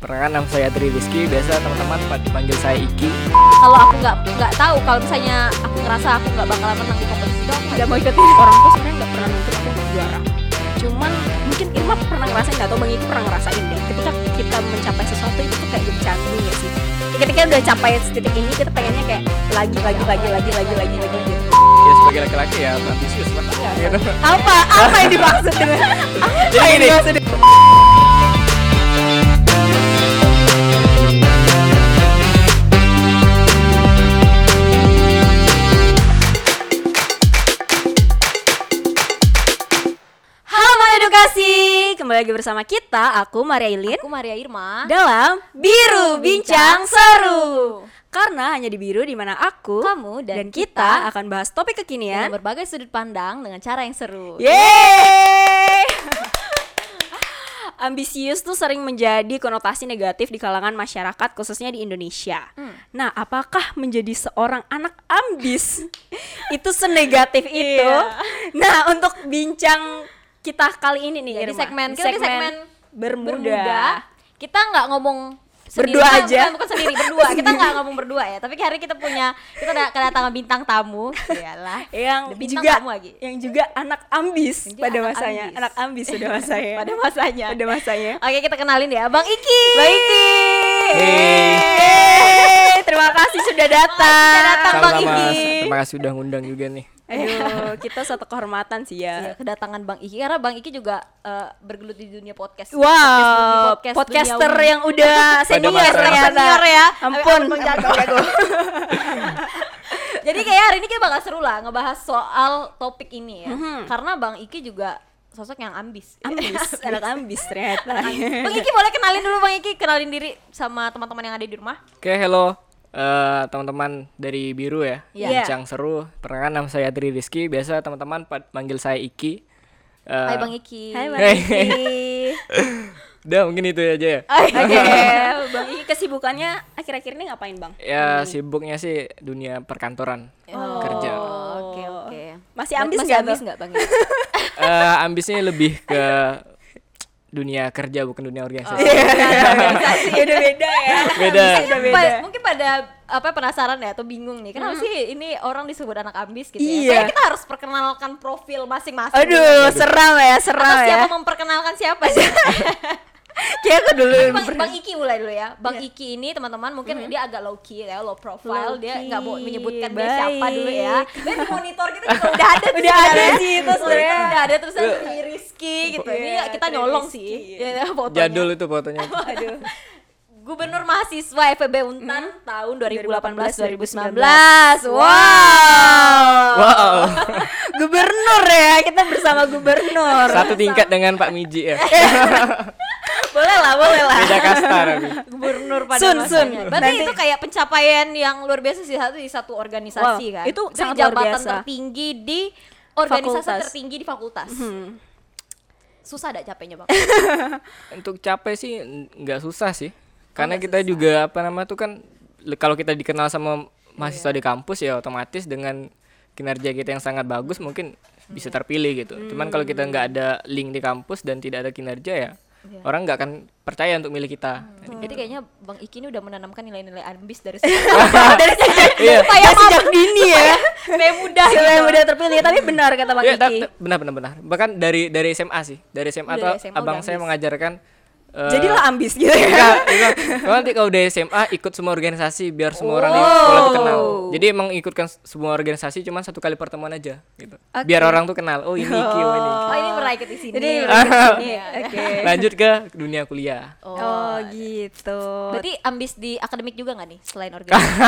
Perkenalkan nama saya Tri Rizky, biasa teman-teman panggil saya Iki. kalau aku nggak nggak tahu kalau misalnya aku ngerasa aku nggak bakalan menang di kompetisi itu aku nggak mau ikutin orang tuh sebenarnya nggak pernah nuntut aku juara cuman mungkin Irma pernah ngerasain nggak? Atau Bang Iki pernah ngerasain deh? Ketika kita mencapai sesuatu itu tuh kayak jadi candu ya sih. Ketika udah capai titik ini kita pengennya kayak lagi lagi lagi lagi lagi lagi lagi gitu Ya sebagai laki-laki ya ambisius lah. Gitu. apa? Apa yang dimaksud dengan Jadi gini, Halo kembali lagi bersama kita aku Maria Ilin aku Maria Irma dalam Biru Bincang Seru karena hanya di Biru di mana aku kamu dan, dan kita akan bahas topik dengan kekinian berbagai sudut pandang dengan cara yang seru Yeay! Ambisius tuh sering menjadi konotasi negatif di kalangan masyarakat khususnya di Indonesia. Hmm. Nah, apakah menjadi seorang anak ambis itu senegatif itu? Iya. Nah, untuk bincang kita kali ini nih, Jadi Irma, segmen kita di segmen bermuda. kita nggak ngomong sendiri. Berdua Bukan- aja. bukan, bukan sendiri berdua kita nggak ngomong berdua ya tapi hari kita punya kita ada kedatangan bintang tamu iyalah yang bintang juga tamu lagi. yang juga anak ambis Yang juga pada anak masanya, ambis. anak ambis pada masanya. pada masanya pada masanya. oke kita kenalin ya bang Iki Bang Iki. Hey. Hey, terima kasih sudah datang. Sudah datang, Bang. Iki. Terima kasih udah ngundang juga nih. Aduh, kita satu kehormatan sih Iya, ya. kedatangan Bang Iki karena Bang Iki juga eh, bergelut di dunia podcast. Wow, Podcast- podcaster duniawi. yang udah senior ternyata. Senior ya. Ampun. Jago. Jadi kayak hari ini kita bakal seru lah ngebahas soal topik ini ya. Karena Bang Iki juga sosok yang ambis. Ambis, anak ambis ternyata. Bang Iki boleh kenalin dulu Bang Iki, kenalin diri sama teman-teman yang ada di rumah. Oke, hello eh, teman-teman dari Biru ya. Iya. Bincang seru. Perkenalkan nama saya Tri Rizky, biasa teman-teman pa- panggil saya Iki. Eh, Hai Bang Iki. Hai Bang. Iki. Udah mungkin itu aja ya. Oke, Bang Iki kesibukannya akhir-akhir ini ngapain, Bang? Ya sibuknya sih dunia perkantoran. Kerja. Oh, Oke oke. Masih ambis Masih nggak ambis nggak Bang Iki? Eh, ambisnya lebih ke dunia kerja bukan dunia organisasi. Ya udah beda ya. Beda. Udah beda. Pa- mungkin pada apa penasaran ya atau bingung nih kenapa sih ini orang disebut anak ambis gitu ya Iya. Kayak kita harus perkenalkan profil masing-masing Aduh, seram ya, atau seram ya. siapa memperkenalkan siapa sih Kayak aku dulu bang, bang Iki mulai dulu ya Bang Iki ini teman-teman mungkin dia agak low key ya low profile dia Low nggak mau menyebutkan dia siapa dulu ya baik. dan di monitor kita juga udah ada tuh Udah ada sih itu Udah- sebenarnya. udah ada terus ada Rizky gitu ini Iya, kita nyolong sih ya, fotonya. Jadul itu fotonya. Aduh. Gubernur mahasiswa FEB Untan tahun 2018 2019. 2018. Wow. Wow. Gubernur ya, kita bersama gubernur. Satu tingkat dengan Pak Miji ya. Boleh lah, boleh lah. Beda kasta. Gubernur pada Sun, masanya. Sun. Berarti Nanti- itu kayak pencapaian yang luar biasa sih satu di satu organisasi Wow, kan. itu Dari sangat luar jabatan biasa. tertinggi di organisasi Fakultas. tertinggi di fakultas. Hmm. Susah ada capeknya, Bang? Untuk capek sih nggak susah sih. Karena kita juga apa nama tuh kan kalau kita dikenal sama mahasiswa di kampus ya otomatis dengan kinerja kita yang sangat bagus mungkin bisa terpilih gitu. Cuman kalau kita nggak ada link di kampus dan tidak ada kinerja ya orang nggak akan percaya untuk milih kita. Jadi kayaknya Bang Iki ini udah menanamkan nilai-nilai ambis dari sejak dari sejak Iya. supaya Sejak dini ya. supaya mudah Siapa gitu. yang udah terpilih, tapi benar kata Bang Ya, ta- Iki. benar benar benar. Bahkan dari dari SMA sih. Dari SMA Dari tuh SMA abang saya ambis. mengajarkan eh, Jadilah ambis gitu ya. Enggak, enggak. Kalau nanti kalau udah SMA ikut semua organisasi biar semua orang di sekolah tuh kenal. Jadi emang ikutkan semua organisasi cuma satu kali pertemuan aja gitu. Biar orang tuh kenal. Oh ini Iki, oh ini. Oh, ini pernah ikut di sini. Jadi Iya. Oke. Lanjut ke dunia kuliah. Oh. Oh, gitu. Berarti ambis di akademik juga nggak nih selain organisasi?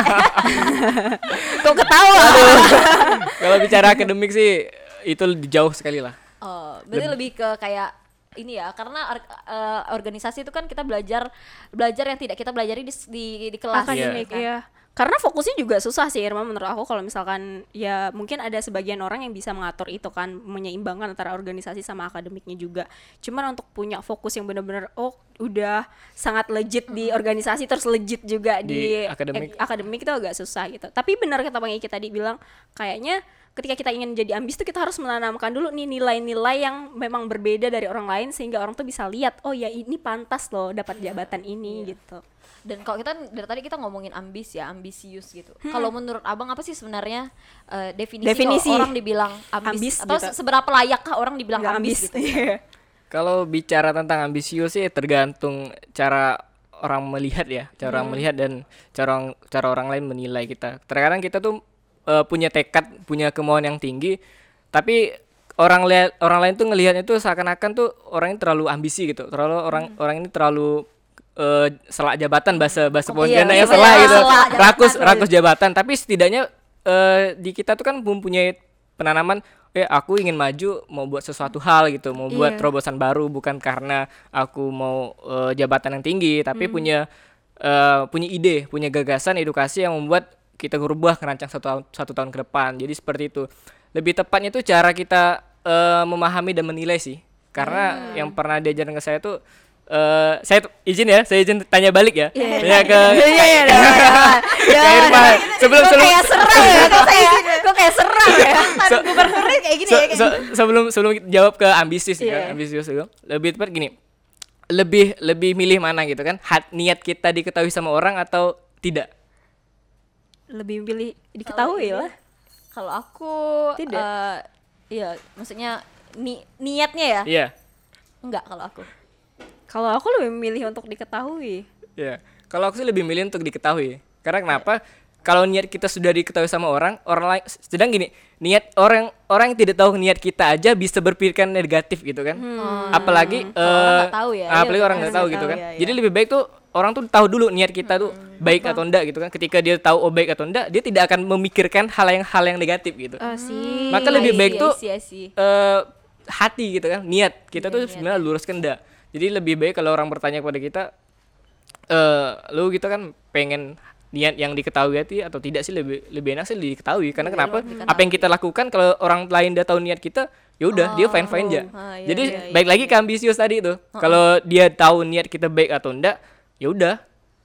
kok ketawa? Kalau bicara akademik sih itu jauh sekali lah. Oh, berarti lebih ke kayak ini ya, karena or- eh, organisasi itu kan kita belajar belajar yang tidak kita pelajari di di, di kelas. akademik kan? iya karena fokusnya juga susah sih Irma menurut aku kalau misalkan ya mungkin ada sebagian orang yang bisa mengatur itu kan menyeimbangkan antara organisasi sama akademiknya juga cuman untuk punya fokus yang benar-benar oh udah sangat legit di organisasi terus legit juga di, Di akademik. eh, akademik itu agak susah gitu tapi benar kata Bang Iki tadi bilang kayaknya ketika kita ingin jadi ambis tuh kita harus menanamkan dulu nih nilai-nilai yang memang berbeda dari orang lain sehingga orang tuh bisa lihat oh ya ini pantas loh dapat jabatan ini gitu Dan kalau kita dari tadi kita ngomongin ambis ya, ambisius gitu. Kalau menurut Abang apa sih sebenarnya eh, definisi, Definisi. kalau orang dibilang ambis, Ambis atau gitu. se- seberapa layakkah orang dibilang Nggak ambis, gitu? Iya. Kalau bicara tentang ambisius sih tergantung cara orang melihat ya, cara orang melihat dan cara orang, cara orang lain menilai kita. Terkadang kita tuh eh, punya tekad, punya kemauan yang tinggi, tapi orang lihat orang lain tuh ngelihatnya tuh seakan-akan tuh orang ini terlalu ambisi gitu, terlalu orang orang ini terlalu eh, selak jabatan bahasa bahasa Iya, Pontianak iya, ya selak iya, gitu, selak jabatan. rakus rakus jabatan. Tapi setidaknya eh, di kita tuh kan mempunyai penanaman eh aku ingin maju mau buat sesuatu hal gitu mau buat Iya. terobosan baru bukan karena aku mau eh, jabatan yang tinggi tapi punya eh, punya ide punya gagasan edukasi yang membuat kita berubah ngerancang satu tahun satu tahun ke depan. Jadi seperti itu. Lebih tepatnya itu cara kita eh, memahami dan menilai sih. Karena yang pernah diajarin ke saya tuh eh saya izin ya saya izin tanya balik ya. Tanya ke Iya iya ke Irfan. sebelum sebelum kayak serang ya, kok kayak kok kayak serang ya. Se- Gubernurnya kayak gini Se- ya. kayak se- sebelum sebelum jawab ke ambisius Iya. kan, ambisius itu lebih tepat gini. Lebih lebih milih mana gitu kan? Hat niat kita diketahui sama orang atau tidak lebih pilih diketahui lah Kalau aku Tidak. eh, iya, maksudnya ni niatnya ya? iya Enggak kalau aku. kalau aku lebih memilih untuk diketahui iya kalau aku sih lebih milih untuk diketahui karena kenapa kalau niat kita sudah diketahui sama orang orang lain sedang gini niat orang orang yang tidak tahu niat kita aja bisa berpikiran negatif gitu kan apalagi Hmm. Kalau orang eh, nggak tahu ya, apalagi iya, orang nggak tahu gitu tahu, kan iya, iya. jadi lebih baik tuh orang tuh tahu dulu niat kita tuh Hmm. baik atau enggak gitu kan. Ketika dia tahu oh baik atau enggak dia tidak akan memikirkan hal yang hal yang negatif gitu. Oh sih. Maka lebih I baik see, tuh I see, I see. eh hati gitu kan, niat. Kita Iya, tuh sebenarnya luruskan dah. Jadi lebih baik kalau orang bertanya kepada kita eh lu gitu kan pengen niat yang diketahui hati atau tidak sih? Lebih lebih enak sih diketahui. Karena Lebih kenapa? diketahui. apa yang kita lakukan kalau orang lain udah tahu niat kita ya udah dia fine fine aja Ah, iya, jadi iya, iya, baik lagi ke ambisius tadi itu kalau dia tahu niat kita baik atau enggak ya udah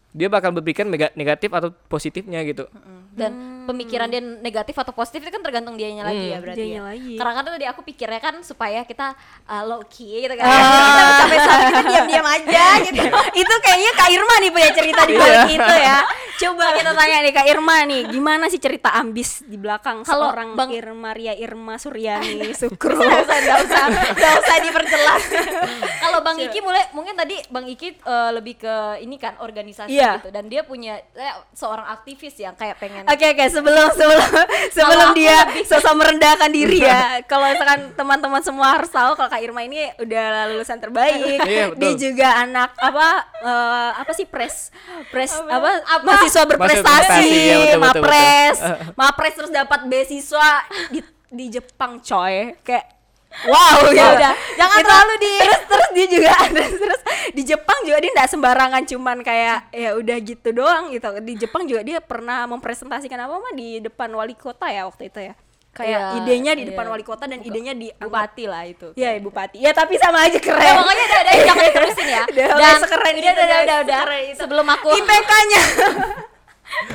dia bakal berpikir mega- negatif atau positifnya gitu Dan pemikiran dia negatif atau positif itu kan tergantung dianya lagi ya berarti Dianya ya. lagi. Karena kan tadi aku pikirnya kan supaya kita uh, low key gitu kan. kita sampai saat kita diam-diam aja gitu. itu kayaknya Kak Irma nih punya cerita di balik itu ya. Coba kita tanya nih Kak Irma nih, gimana sih cerita ambis di belakang Kalau seorang Bang- Irma Ria Irma Suryani Sukro? Nggak usah, nggak usah, nggak usah diperjelas. Kalau Bang Iki mulai, mungkin tadi Bang Iki uh, lebih ke ini kan organisasi Iya. gitu dan dia punya eh, seorang aktivis yang kayak pengen Oke oke sebelum sebelum sebelum aku dia lebih- sosok merendahkan diri ya. Kalau misalkan teman-teman semua harus tahu kalau Kak Irma ini udah lulusan terbaik. Iya, betul. dia juga anak apa eh, apa sih pres pres apa, Apa? mahasiswa berprestasi, iya, betul, betul, mapres mapres terus dapat beasiswa di di Jepang coy kayak Wow, ya udah. Jangan Itu- terlalu di- terus terus dia juga terus, terus di Jepang juga dia nggak sembarangan cuman kayak ya udah gitu doang gitu. Di Jepang juga dia pernah mempresentasikan apa mah di depan wali kota ya waktu itu ya. Kayak Iya, idenya di iya. depan wali kota dan idenya di bupati lah itu. Iya, ya, bupati. Ya tapi sama aja Ya, keren. pokoknya udah udah jangan diterusin ya. Udah, Dan udah sekeren udah itu, udah udah udah, udah. Sebelum aku IPK-nya.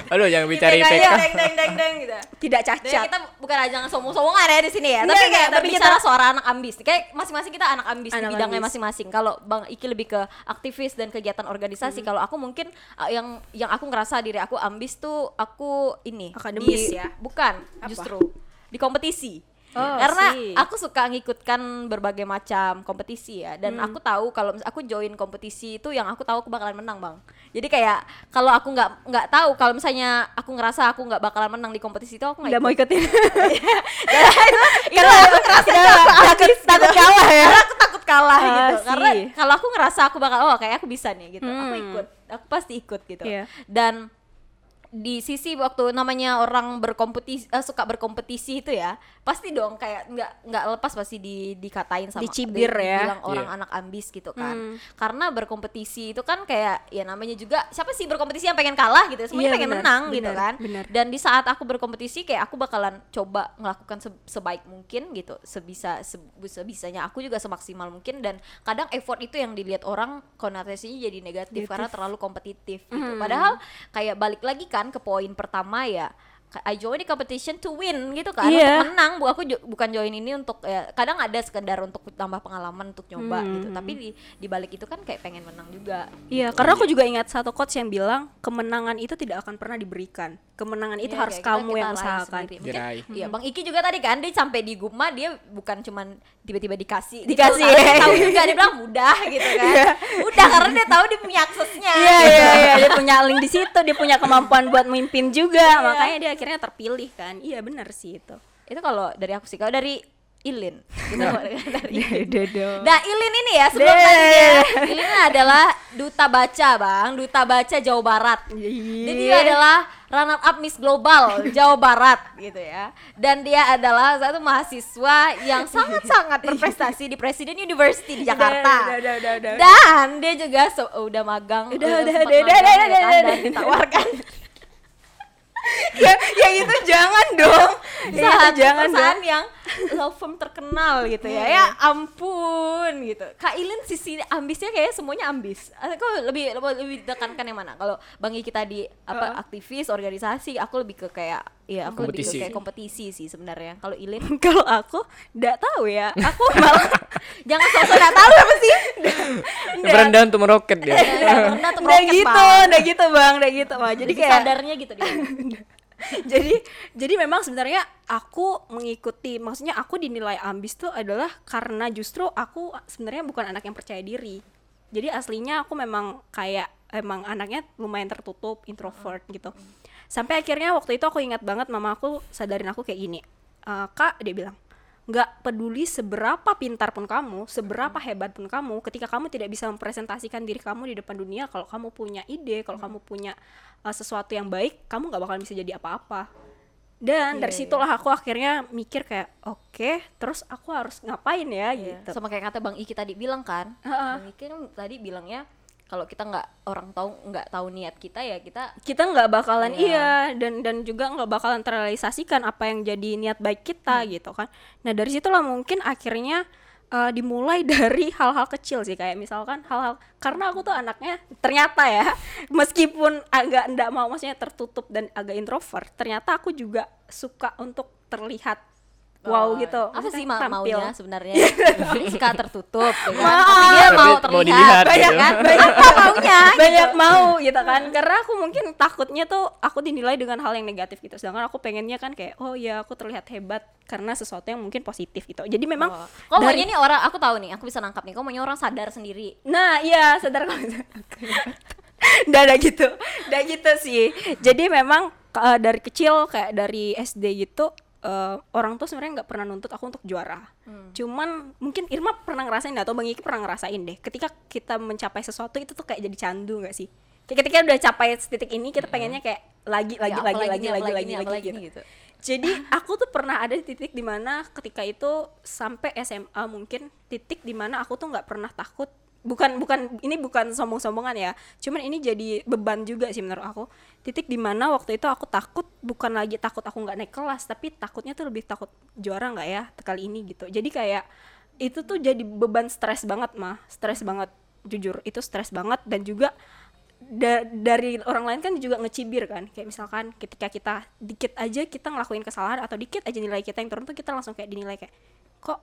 Aduh jangan bicara IPK IPK-nya deng deng deng deng gitu. Tidak Dan cacat. kita bukan aja sombong-sombongan ya di sini ya, Enggak, tapi enggak, kayak tapi kita- suara anak ambis. Kayak masing-masing kita anak ambis di Anak bidangnya ambis. masing-masing. Kalau Bang Iki lebih ke aktivis dan kegiatan organisasi, kalau aku mungkin uh, yang yang aku ngerasa diri aku ambis tuh aku ini Akademis di- ya? Bukan, Apa? justru di kompetisi. Oh, Karena aku suka ngikutkan berbagai macam kompetisi ya. Dan Hmm. aku tahu kalau aku join kompetisi itu yang aku tahu aku bakalan menang bang. Jadi kayak kalau aku nggak nggak tahu kalau misalnya aku ngerasa aku nggak bakalan menang di kompetisi itu aku nggak mau ikutin. karena aku ngerasa takut takut kalah ya. karena aku takut kalah Ah, gitu. karena kalau aku ngerasa aku bakal oh kayak aku bisa nih gitu. Aku Hmm. ikut. Aku pasti ikut gitu. Iya. dan di sisi waktu namanya orang berkompetisi eh, suka berkompetisi itu ya pasti dong kayak nggak nggak lepas pasti di dikatain sama Dicibir di- ya. dibilang orang Iya. anak ambis gitu kan Hmm. karena berkompetisi itu kan kayak ya namanya juga siapa sih berkompetisi yang pengen kalah gitu semuanya Iya, pengen benar, menang gitu benar, kan benar. dan di saat aku berkompetisi kayak aku bakalan coba melakukan se- sebaik mungkin gitu sebisa se- sebisanya aku juga semaksimal mungkin dan kadang effort itu yang dilihat orang konotasinya jadi negatif, Negatif. karena terlalu kompetitif gitu Hmm. padahal kayak balik lagi kan ke poin pertama ya I join the competition to win gitu kan Iya. untuk menang bu aku jo- bukan join ini untuk ya, kadang ada sekedar untuk tambah pengalaman untuk nyoba Hmm. gitu tapi di di balik itu kan kayak pengen menang juga Iya, karena aku juga ingat satu quotes yang bilang kemenangan itu tidak akan pernah diberikan. Kemenangan itu Iya, harus kayak kita- kamu kita yang usahakan. sendiri. Mungkin-. Iya, Bang Iki juga tadi kan dia sampai di Guma dia bukan cuman tiba-tiba dikasih gitu Dikasih, Dia tahu juga dia bilang mudah gitu kan. Udah karena dia tahu dia punya aksesnya. Iya, iya, iya, dia punya link di situ, dia punya kemampuan buat memimpin juga, makanya dia akhirnya terpilih kan. Iya, benar sih itu. Itu kalau dari aku sih kalau dari Ilin. Dari Dedo. Nah Ilin ini ya sebelum tadi ya Ilin adalah duta baca bang Duta baca Jawa Barat Iya. Jadi dia adalah runner up Miss Global Jawa Barat gitu ya Dan dia adalah satu mahasiswa yang sangat-sangat berprestasi di Presiden University di Jakarta Udah, udah, udah, udah, udah. Dan dia juga se- udah magang Udah, eh, udah, sempat udah, udah, magang udah, ya udah, kan, udah, Dan udah. ditawarkan ya, ya itu jangan dong. Ya, itu jangan dong. yang law firm terkenal gitu ya ya ampun gitu Kak Ilin sisi ambisnya kayak semuanya ambis aku lebih lebih, lebih ditekankan yang mana kalau Bang Iki tadi apa aktivis organisasi aku lebih ke kayak ya aku lebih Kompetisi. ke kayak kompetisi sih sebenarnya kalau Ilin Kalau aku nggak tahu ya. Aku malah jangan sosok nggak tahu apa sih Berendah untuk meroket dia. Karena tuh udah meroket, gitu, Bang. udah gitu bang, udah gitu bang. Jadi jadi kayak sadarnya gitu dia jadi jadi memang sebenarnya aku mengikuti maksudnya aku dinilai ambis tuh adalah karena justru aku sebenarnya bukan anak yang percaya diri. Jadi aslinya aku memang kayak emang anaknya lumayan tertutup introvert gitu. Sampai akhirnya waktu itu aku ingat banget mama aku sadarin aku kayak gini "Eh, kak dia bilang nggak peduli seberapa pintar pun kamu, seberapa hebat pun kamu, ketika kamu tidak bisa mempresentasikan diri kamu di depan dunia, kalau kamu punya ide, kalau kamu punya uh, sesuatu yang baik, kamu nggak bakalan bisa jadi apa-apa. Dan dari Iya, situlah aku akhirnya mikir kayak, oke, terus aku harus ngapain ya Iya, gitu. sama kayak kata Bang Iki tadi bilang kan Heeh. Bang Iki kan tadi bilangnya kalau kita nggak orang tahu nggak tahu niat kita ya kita Kita nggak bakalan Iya. iya dan dan juga nggak bakalan terrealisasikan apa yang jadi niat baik kita gitu kan. Nah dari situlah mungkin akhirnya uh, dimulai dari hal-hal kecil sih kayak misalkan hal-hal karena aku tuh anaknya ternyata ya meskipun agak ndak mau maksudnya tertutup dan agak introvert ternyata aku juga suka untuk terlihat wow gitu apa sih Maksudnya ma- tampil. maunya sebenarnya suka tertutup ya kan? Mau. tapi dia mau mau terlihat dilihat banyak gitu. kan apa maunya banyak mau gitu kan karena aku mungkin takutnya tuh aku dinilai dengan hal yang negatif gitu sedangkan aku pengennya kan kayak oh ya aku terlihat hebat karena sesuatu yang mungkin positif gitu jadi memang Oh. kok dari- maunya nih orang aku tahu nih aku bisa nangkap nih kok maunya orang sadar sendiri Nah, iya, sadar kalau Udah ada gitu. Udah gitu sih. Jadi memang eh, dari kecil kayak dari SD gitu eh, orang tuh sebenarnya nggak pernah nuntut aku untuk juara. Cuman mungkin Irma pernah ngerasain atau Bang Iki pernah ngerasain deh. Ketika kita mencapai sesuatu itu tuh kayak jadi candu nggak sih? Kayak ketika udah capai titik ini kita pengennya kayak lagi lagi Ya, lagi lagi lagi lagi lagi gitu. gitu. Jadi aku tuh pernah ada di titik di mana ketika itu sampai SMA mungkin titik di mana aku tuh nggak pernah takut bukan bukan ini bukan sombong-sombongan ya. Cuman ini jadi beban juga sih menurut aku. Titik di mana waktu itu aku takut bukan lagi takut aku nggak naik kelas tapi takutnya tuh lebih takut juara nggak ya kali ini gitu. Jadi kayak itu tuh jadi beban stres banget mah stres banget jujur. Itu stres banget dan juga da- dari orang lain kan juga ngecibir kan. Kayak misalkan ketika kita dikit aja kita ngelakuin kesalahan atau dikit aja nilai kita yang turun tuh kita langsung kayak dinilai kayak kok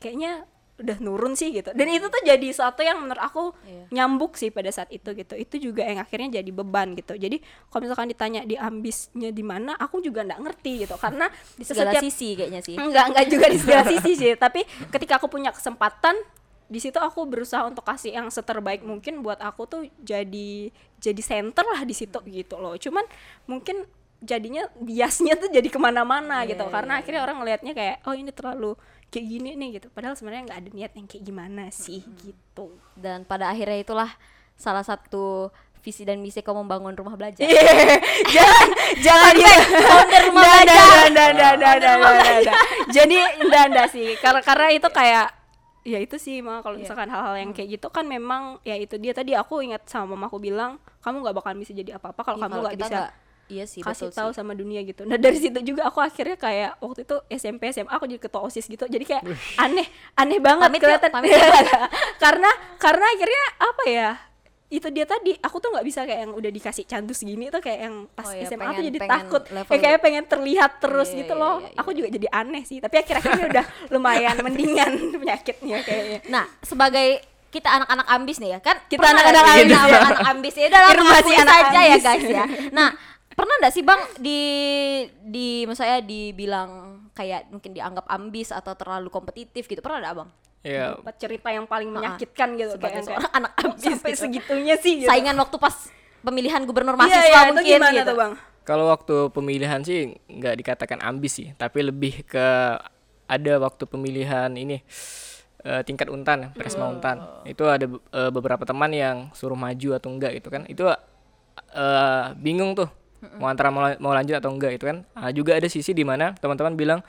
kayaknya udah nurun sih gitu. Dan itu tuh jadi sesuatu yang menurut aku Iya. nyambuk sih pada saat itu gitu. Itu juga yang akhirnya jadi beban gitu. Jadi kalau misalkan ditanya di ambisnya di mana aku juga nggak ngerti gitu. Karena di segala setiap- sisi kayaknya sih. Enggak enggak juga di segala sisi sih. Tapi ketika aku punya kesempatan di situ aku berusaha untuk kasih yang seterbaik mungkin buat aku tuh jadi jadi center lah di situ gitu loh. Cuman mungkin jadinya biasnya tuh jadi ke mana-mana Iya, gitu. iya, karena iya. akhirnya orang ngelihatnya kayak oh ini terlalu kayak gini nih gitu. Padahal sebenarnya nggak ada niat yang kayak gimana sih gitu. Dan pada akhirnya itulah salah satu visi dan misi kau membangun rumah belajar. Jangan jangan gitu founder rumah belajar. nggak, nggak, nggak, jadi enggak enggak sih. Karena karena itu kayak ya itu sih mah kalau Iya. misalkan hal-hal yang kayak gitu kan memang ya itu dia tadi. Aku ingat sama mamaku bilang kamu nggak bakalan bisa jadi apa-apa kalau Iya, kamu nggak bisa iya sih kasih tahu sih. sama dunia gitu. Nah dari situ juga aku akhirnya kayak waktu itu SMP SMA aku jadi ketua osis gitu. Jadi kayak aneh aneh banget Pamit yuk, kelihatan pamit yuk. karena karena akhirnya apa ya? itu dia tadi aku tuh nggak bisa kayak yang udah dikasih candu segini tuh kayak yang pas Oh iya, SMA pengen- tuh jadi takut level- kayak kayak pengen terlihat terus Iya, gitu iya, loh iya, iya. aku juga jadi aneh sih tapi akhir-akhirnya udah lumayan mendingan penyakitnya kayaknya Nah, sebagai kita anak-anak ambis nih ya kan Kita pernah anak-anak ambis ya. anak-anak ambis ya dalam Irma sih anak saja ya ambis. guys ya nah pernah nggak sih bang di di misalnya dibilang kayak mungkin dianggap ambis atau terlalu kompetitif gitu pernah nggak bang ya Dapat cerita yang paling menyakitkan gitu sebagai kayak seorang kayak, anak "Kok ambis sampai gitu." segitunya sih gitu. saingan waktu pas pemilihan gubernur Iya, mahasiswa iya, itu mungkin gimana gitu tuh bang Kalau waktu pemilihan sih nggak dikatakan ambis sih, tapi lebih ke ada waktu pemilihan ini eh, tingkat untan, presma untan. Itu ada eh, beberapa teman yang suruh maju atau enggak gitu kan. Itu eh, bingung tuh mau antara mau, mau lanjut atau enggak gitu kan. Ah, juga ada sisi di mana teman-teman bilang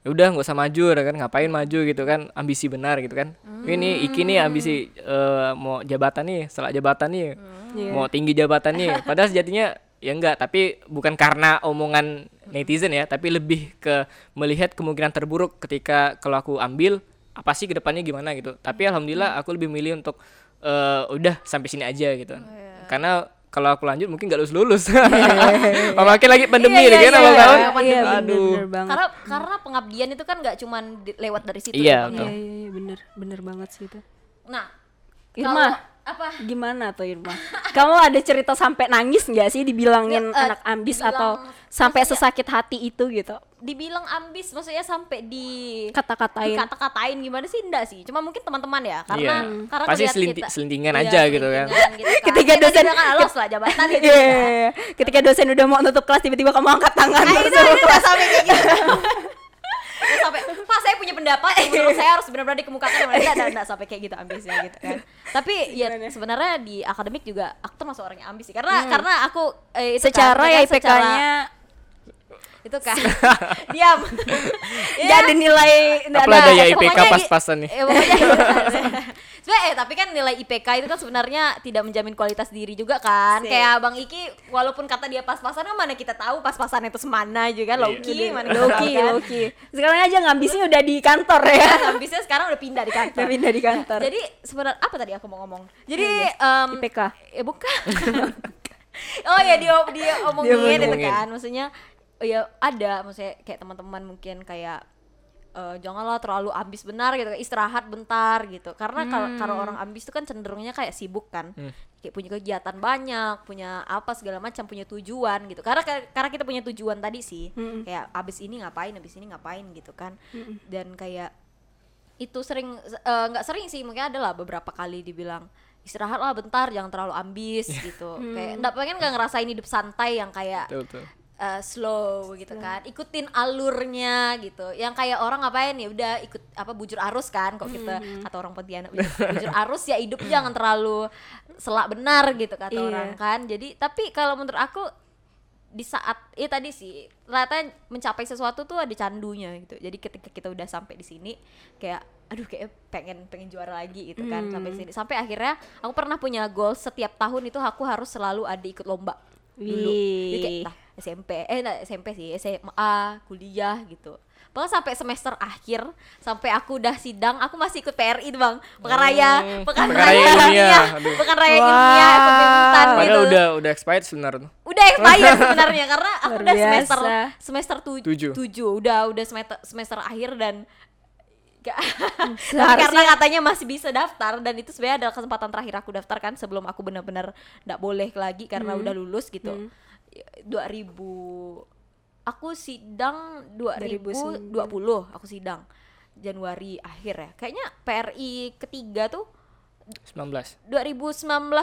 ya udah nggak usah maju ya kan. Ngapain maju? gitu kan. Ambisi benar gitu kan. Ini Iki nih ambisi eh, mau jabatan nih setelah jabatan nih Iya. mau tinggi jabatan nih. Padahal sejatinya ya enggak tapi bukan karena omongan netizen ya tapi lebih ke melihat kemungkinan terburuk ketika kalau aku ambil apa sih ke depannya gimana gitu. Tapi alhamdulillah aku lebih milih untuk eh, udah sampai sini aja gitu. Karena kalau aku lanjut mungkin gak lulus lulus apalagi lagi pandemi Iya, nih iya, kan iya, awal iya, tahun iya, iya aduh. bener-bener banget. Karena karena pengabdian itu kan nggak cuman di- lewat dari situ Iya, ya, betul. ya. iya iya iya, bener bener banget sih itu. Nah Irma apa? gimana tuh Irma? Kamu ada cerita sampai nangis nggak sih dibilangin Ya, eh, anak ambis dibilang- atau sampai sesakit hati itu gitu dibilang ambis maksudnya sampai di kata-katain kata-katain gimana sih enggak sih cuma mungkin teman-teman ya karena Iya. karena Pasti selinti- kita- selintingan Iya, aja gitu kan. selintingan gitu kan. Ketika Ya, dosen- kan lolos lah jabatan gitu kan. iya, iya. ketika dosen udah mau nutup kelas tiba-tiba kamu angkat tangan Nah, baru itu udah sampai kayak gitu. Sampai, Pak saya punya pendapat menurut saya harus benar-benar dikemukakan enggak, enggak, enggak sampai kayak gitu ambisnya gitu kan. Tapi ya sebenarnya di akademik juga aku termasuk orang yang ambis sih. Karena karena aku eh, itu kan, secara ya maksudnya secara- IPK-nya itu kan. Diam. Nggak ada nilai nggak Apalah ada daya eh, IPK pas-pasan nih. eh, pokoknya sebenarnya eh tapi kan nilai IPK itu kan sebenarnya tidak menjamin kualitas diri juga kan. Sih. kayak Bang Iki walaupun kata dia pas-pasan kan mana kita tahu pas-pasan itu semana juga Loki mana kita Loki tahu kan? Loki sekarang aja ngambisnya udah di kantor ya. Kan habisnya sekarang udah pindah di kantor. Udah pindah di kantor. Jadi sebenarnya apa tadi aku mau ngomong? Jadi em, IPK ya bukan. Oh ya dia dia omongin Dia itu omongin. kan. Maksudnya ya ada. Maksudnya kayak teman-teman mungkin kayak eh, janganlah terlalu ambis benar gitu. Istirahat bentar gitu. Karena kalau kalau orang ambis itu kan cenderungnya kayak sibuk kan. Kayak punya kegiatan banyak punya apa segala macam punya tujuan gitu. Karena karena kita punya tujuan tadi sih. Kayak abis ini ngapain abis ini ngapain gitu kan. Dan kayak itu sering eh, nggak sering sih. Mungkin adalah beberapa kali dibilang istirahatlah bentar jangan terlalu ambis gitu. Kayak nggak pengen nggak ngerasain hidup santai yang kayak Betul, betul. Eh, slow gitu kan. Ikutin alurnya gitu. Yang kayak orang ngapain ya udah ikut apa bujur arus kan kok kita kata orang Pontianak bujur, bujur arus ya hidup jangan terlalu selak benar gitu kata Iya. orang kan. Jadi tapi kalau menurut aku di saat ya tadi sih ternyata mencapai sesuatu tuh ada candunya gitu. Jadi ketika kita udah sampai di sini kayak aduh kayak pengen pengen juara lagi gitu kan sampai sini. Sampai akhirnya aku pernah punya goal setiap tahun itu aku harus selalu ada ikut lomba dulu. Jadi kayak entah SMP eh enggak SMP sih SMA kuliah gitu. Bahkan sampai semester akhir sampai aku udah sidang aku masih ikut PRI tuh bang. Pekan raya pekan Pekan raya Raya. Ilmiah, ilmiah aduh. pekan raya ilmiah pembentan gitu Padahal udah udah expired sebenarnya. Udah expired sebenarnya karena aku Luar udah semester semester tu- Tujuh. tujuh udah udah semester semester akhir dan Gak, tapi Seharusnya- karena katanya masih bisa daftar dan itu sebenarnya adalah kesempatan terakhir aku daftar kan sebelum aku benar-benar nggak boleh lagi karena udah lulus gitu. 2000 aku sidang 2020 aku sidang Januari akhir ya. Kayaknya PRI ketiga tuh 19. 2019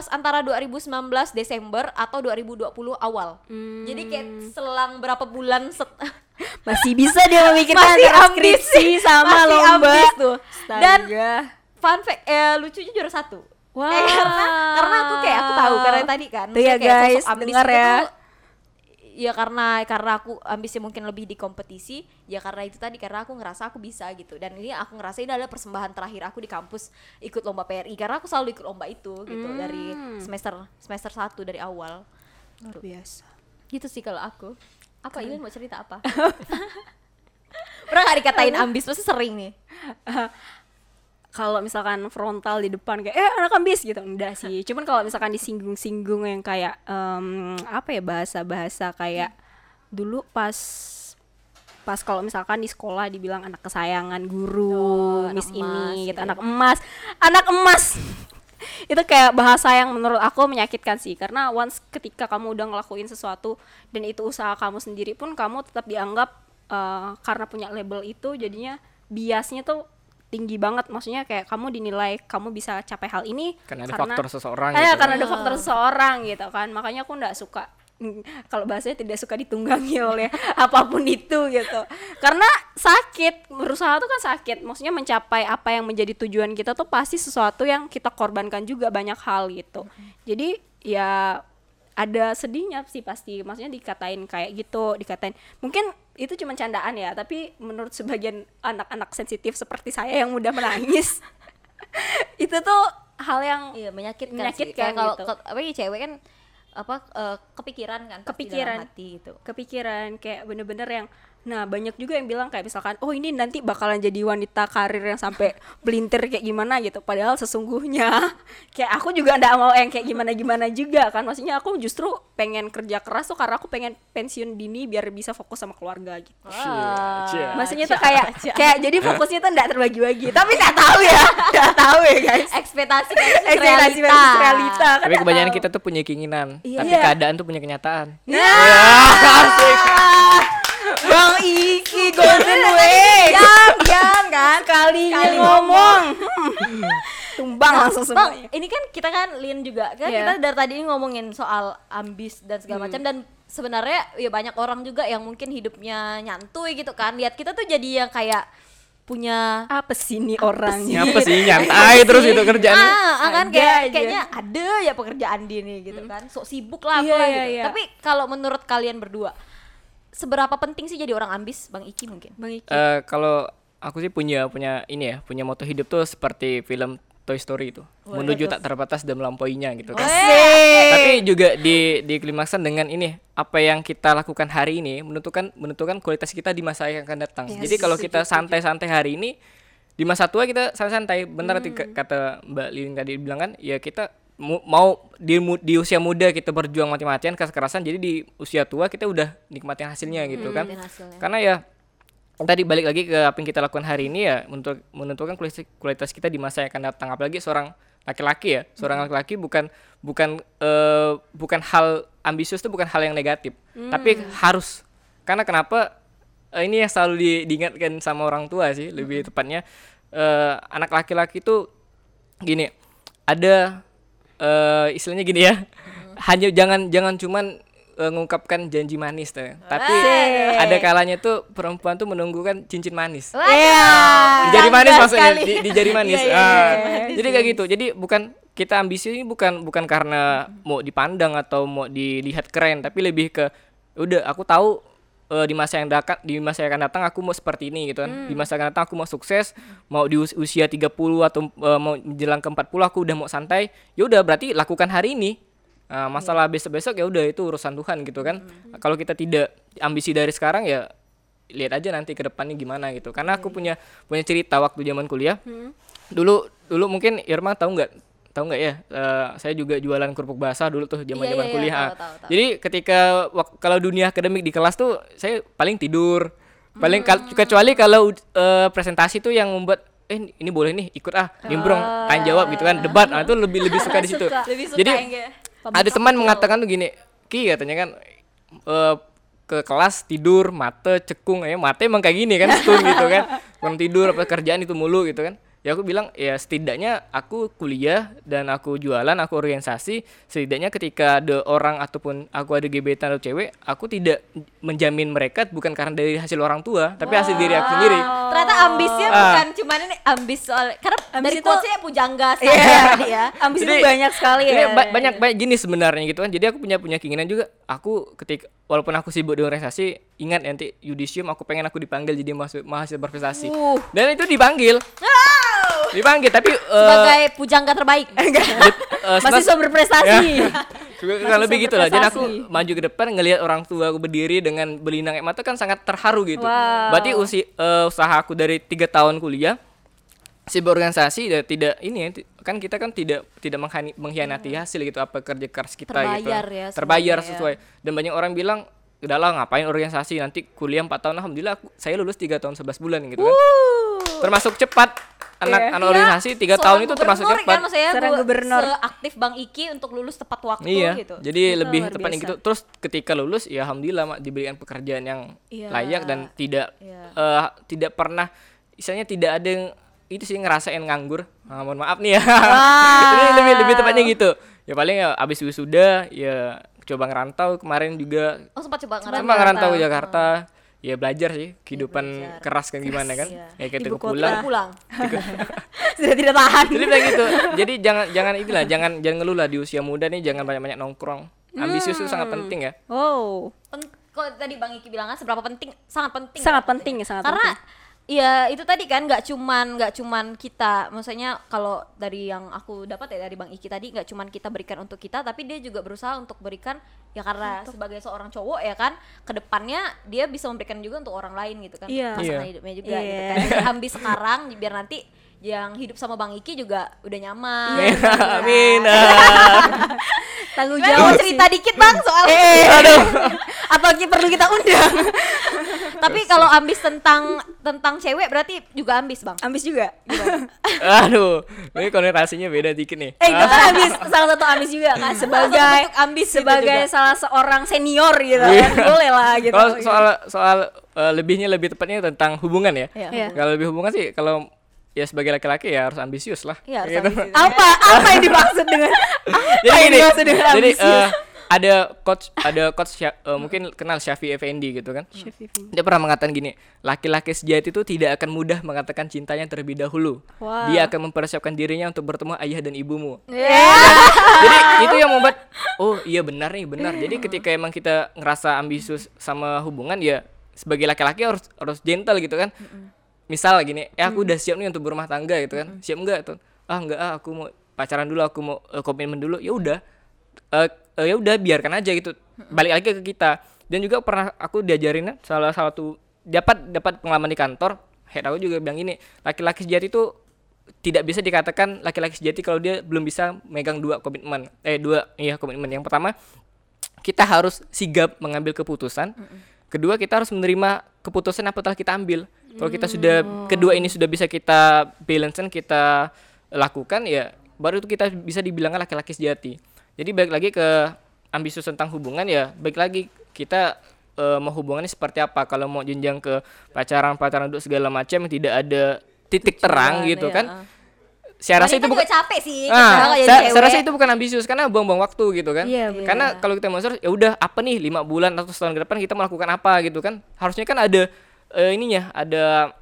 antara 2019 Desember atau 2020 awal. Jadi kayak selang berapa bulan set masih bisa dia memikirkan Masih ambis. skripsi sama Masih lomba ambis tuh. Dan Astaga. fun fact eh, lucunya juara satu. Wah. Eh, karena karena aku kayak aku tahu karena tadi kan Tuh ya, kayak guys, sosok dengar itu ya. tuh, ya karena karena aku ambisnya mungkin lebih di kompetisi ya karena itu tadi karena aku ngerasa aku bisa gitu. Dan ini aku ngerasa ini adalah persembahan terakhir aku di kampus ikut lomba PRI karena aku selalu ikut lomba itu gitu dari Hmm. semester semester satu dari awal. Luar biasa. Gitu sih kalau aku. Apa Ilin mau cerita apa? Pernah gak dikatain ambis? Pasti sering nih kalau misalkan frontal di depan kayak eh anak ambis gitu. Enggak sih. Cuman kalau misalkan disinggung-singgung yang kayak em, apa ya bahasa-bahasa kayak dulu pas pas kalau misalkan di sekolah dibilang anak kesayangan guru Oh, miss emas ini gitu. gitu ya. anak emas anak emas. Itu kayak bahasa yang menurut aku menyakitkan sih. Karena once ketika kamu udah ngelakuin sesuatu dan itu usaha kamu sendiri pun kamu tetap dianggap eh, karena punya label itu jadinya biasnya tuh tinggi banget. Maksudnya kayak kamu dinilai kamu bisa capai hal ini Karena ada faktor seseorang Iya, gitu. karena ada faktor seseorang gitu kan. Makanya aku nggak suka kalau bahasanya tidak suka ditunggangi oleh apa pun itu gitu. Karena sakit berusaha tuh kan sakit. Maksudnya mencapai apa yang menjadi tujuan kita tuh pasti sesuatu yang kita korbankan juga banyak hal gitu. Jadi ya ada sedihnya sih pasti. Maksudnya dikatain kayak gitu dikatain. Mungkin itu cuma candaan ya tapi menurut sebagian anak-anak sensitif seperti saya yang mudah menangis itu tuh hal yang Iya menyakitkan, Menyakitkan kalau gitu. apa ya cewek kan apa eh, kepikiran kan Kepikiran. hati gitu. kepikiran kayak bener-bener yang nah banyak juga yang bilang kayak misalkan oh ini nanti bakalan jadi wanita karir yang sampai belintir kayak gimana gitu padahal sesungguhnya kayak aku juga ndak mau yang kayak gimana gimana juga kan maksudnya aku justru pengen kerja keras tuh karena aku pengen pensiun dini biar bisa fokus sama keluarga gitu Wah. Cia. maksudnya tuh kayak kayak jadi fokusnya tuh ndak terbagi-bagi tapi nggak tahu ya nggak tahu ya guys ekspektasi versus ekspektasi realita. versus realita kan Tapi kebanyakan tahu. kita tuh punya keinginan, Iya. tapi keadaan tuh punya kenyataan. Bang Iki Golden Way Jam, jam kan. sekalinya Sekali ngomong tumbang langsung Bang, semuanya ini kan kita kan Lin juga kan Iya. kita dari tadi ini ngomongin soal ambis dan segala macam dan sebenarnya ya banyak orang juga yang mungkin hidupnya nyantui gitu kan. Lihat kita tuh jadi yang kayak punya apa sih ini orangnya Siapa sih nyantai terus itu kerjaannya? Ah, ah, kan Ada kayak aja. kayaknya ada ya pekerjaan dia nih gitu kan. Sok sibuk lah Iya, apalah iya, gitu. iya. Tapi kalau menurut kalian berdua seberapa penting sih jadi orang ambis, Bang Iki mungkin? Bang Iki Eh, kalau aku sih punya punya ini ya, punya moto hidup tuh seperti film Toy Story itu, menuju tak terbatas dan melampauinya gitu kan. Tapi juga di di klimaksan dengan ini apa yang kita lakukan hari ini menentukan menentukan kualitas kita di masa yang akan datang. Jadi kalau kita santai-santai hari ini di masa tua kita santai-santai. Benar tadi k- kata Mbak Lilin tadi bilang kan, ya kita mau di di usia muda kita berjuang mati-matian keras-kerasan jadi di usia tua kita udah nikmatin hasilnya gitu kan. Hasilnya. Karena ya tadi balik lagi ke apa yang kita lakukan hari ini ya untuk menentukan kualitas, kualitas kita di masa yang akan datang. Apalagi seorang laki-laki ya seorang laki-laki bukan bukan eh, bukan hal ambisius itu bukan hal yang negatif. Tapi harus. Karena kenapa eh, ini yang selalu di- diingatkan sama orang tua sih lebih tepatnya eh, anak laki-laki itu gini ada eh istilahnya gini ya. Hanya jangan jangan cuman eh, ngungkapkan janji manis tuh. Tapi ada kalanya tuh perempuan tuh menunggukan cincin manis. Iya. di jari manis maksudnya di, di jari manis. Iya, iya, Ah, iya. jadi kayak gitu. Jadi bukan kita ambisi ini bukan bukan karena mau dipandang atau mau dilihat keren tapi lebih ke udah aku tahu eh, di masa yang datang di masa yang akan datang aku mau seperti ini gitu kan. Di masa yang akan datang aku mau sukses mau di us- usia 30 atau eh, mau menjelang ke 40 aku udah mau santai ya udah berarti lakukan hari ini. Nah, masalah besok-besok ya udah itu urusan Tuhan gitu kan. Kalau kita tidak ambisi dari sekarang ya lihat aja nanti ke depannya gimana gitu. Karena aku punya punya cerita waktu zaman kuliah. Dulu dulu mungkin Irma tahu nggak tahu nggak ya? Eh, saya juga jualan kerupuk basah dulu tuh zaman Iya, zaman iya, iya, kuliah. tahu, ah. tahu, tahu. jadi ketika wak- kalau dunia akademik di kelas tuh saya paling tidur. Paling kal- kecuali kalau eh, presentasi tuh yang membuat eh ini boleh nih ikut ah nimbrong tanya jawab gitu kan. Debat nah itu lebih lebih suka di situ. Lebih suka jadi ada teman mengatakan tuh gini ki katanya kan eh, ke kelas tidur mate cekung. Ya mate emang kayak gini kan stun gitu kan. Kurang tidur apa kerjaan itu mulu gitu kan ya aku bilang ya setidaknya aku kuliah dan aku jualan aku organisasi setidaknya ketika ada orang ataupun aku ada gebetan atau cewek aku tidak menjamin mereka bukan karena dari hasil orang tua tapi hasil diri aku sendiri Ternyata ambisnya Ah. bukan cuman ini ambis soal karena Ambis dari itu- quotesnya pujangga Iya. tadi ya. ambis itu Jadi- banyak sekali ya ba- banyak banyak jenis sebenarnya gitu kan. Jadi aku punya punya keinginan juga. Aku ketika walaupun aku sibuk di organisasi, ingat nanti yudisium aku pengen aku dipanggil jadi mahasiswa, mahasiswa berprestasi. Uh. Dan itu dipanggil. Dipanggil tapi eh, Sebagai pujangga terbaik. di- eh, masih berprestasi. Juga Masih kurang lebih gitu lah. Jadi aku maju ke depan ngelihat orang tua aku berdiri dengan belinang air mata kan sangat terharu gitu. Wow. Berarti usi, eh, usaha aku dari tiga tahun kuliah sebuah organisasi ya tidak ini ya, kan kita kan tidak tidak mengkhianati hasil gitu apa kerja keras kita gitu. Terbayar ya terbayar ya. sesuai. Dan banyak orang bilang udahlah ngapain organisasi? Nanti kuliah 4 tahun. Alhamdulillah aku, saya lulus tiga tahun 11 bulan gitu kan. Termasuk cepat anak Iya. anak organisasi tiga Seorang tahun itu termasuk cepat kan maksudnya Seorang bu- gubernur. seaktif Bang Iki untuk lulus tepat waktu iya gitu. jadi Itu lebih biasa. gitu terus ketika lulus ya alhamdulillah mak diberikan pekerjaan yang Iya. layak dan tidak Iya. eh, tidak pernah istilahnya tidak ada yang itu sih ngerasain nganggur Ah, mohon maaf nih ya ini lebih lebih tepatnya gitu ya paling ya abis wisuda ya coba ngerantau kemarin juga Oh sempat coba ngerantau. ngerantau ke Jakarta ya belajar sih kehidupan belajar. keras kan gimana kan ya kita Ibu kota. pulang Pulang. Sudah tidak tahan. jadi gitu jadi jangan jangan itulah jangan jangan ngeluh lah di usia muda nih jangan banyak banyak nongkrong ambisius itu sangat penting ya Oh, Pen- kok tadi Bang Iki bilang kan seberapa penting? Sangat penting. sangat kan? penting ya, sangat Karena penting. Ya itu tadi kan nggak cuman nggak cuman kita maksudnya kalau dari yang aku dapat ya dari Bang Iki tadi nggak cuman kita berikan untuk kita tapi dia juga berusaha untuk berikan ya karena sebagai seorang cowok ya kan ke depannya dia bisa memberikan juga untuk orang lain gitu kan Iya. pasangan Iya. hidupnya juga gitu Iya. kan Jadi ambil sekarang biar nanti yang hidup sama Bang Iki juga udah nyaman Iya. amin Tanggung jawab cerita dikit bang soal Aduh. Apa ki- perlu kita undang? Tapi kalau ambis tentang tentang cewek berarti juga ambis bang. Ambis juga. aduh ini konotasinya beda dikit nih Eh, itu kan ambis salah satu ambis juga kan sebagai ambis gitu sebagai juga. salah seorang senior gitu kan. Boleh lah gitu. Kalau soal soal eh, lebihnya lebih tepatnya tentang hubungan ya. Iya. Kalau lebih hubungan sih kalau ya sebagai laki-laki ya harus ambisius lah. Iya, harus Gitu. ambisius. apa apa yang dimaksud dengan apa jadi yang gini, dimaksud dengan jadi ambisius? Ada coach ada coach eh, mungkin kenal Syafi Effendi gitu kan. Dia pernah mengatakan gini, laki-laki sejati itu tidak akan mudah mengatakan cintanya terlebih dahulu. Wah. Dia akan mempersiapkan dirinya untuk bertemu ayah dan ibumu. Iya. Jadi itu yang membuat oh iya benar nih benar. Jadi ketika emang kita ngerasa ambisius sama hubungan ya sebagai laki-laki harus harus gentle gitu kan. Misal gini, eh aku udah siap nih untuk berumah tangga gitu kan. Siap enggak tuh? Ah enggak ah aku mau pacaran dulu, aku mau eh, komitmen dulu. Ya udah. Eh eh, ya udah biarkan aja gitu. Balik lagi ke kita. Dan juga pernah aku diajarin salah satu dapat dapat pengalaman di kantor. Head aku juga bilang gini, laki-laki sejati itu tidak bisa dikatakan laki-laki sejati kalau dia belum bisa megang dua komitmen. Eh dua iya komitmen. Yang pertama kita harus sigap mengambil keputusan. Kedua kita harus menerima keputusan apa telah kita ambil. Kalau kita sudah kedua ini sudah bisa kita balance kita lakukan ya baru itu kita bisa dibilangkan laki-laki sejati jadi balik lagi ke ambisius tentang hubungan ya baik lagi kita eh, mau hubungannya seperti apa kalau mau jenjang ke pacaran pacaran untuk segala macam tidak ada titik terang Tujuan, gitu ya. kan saya rasa Wanita itu bukan capek sih. Ah, saya, saya rasa itu bukan ambisius karena buang-buang waktu gitu kan. Iya. Karena kalau kita mau serius, ya udah apa nih lima bulan atau setahun ke depan kita melakukan apa gitu kan. Harusnya kan ada eh, ininya, ada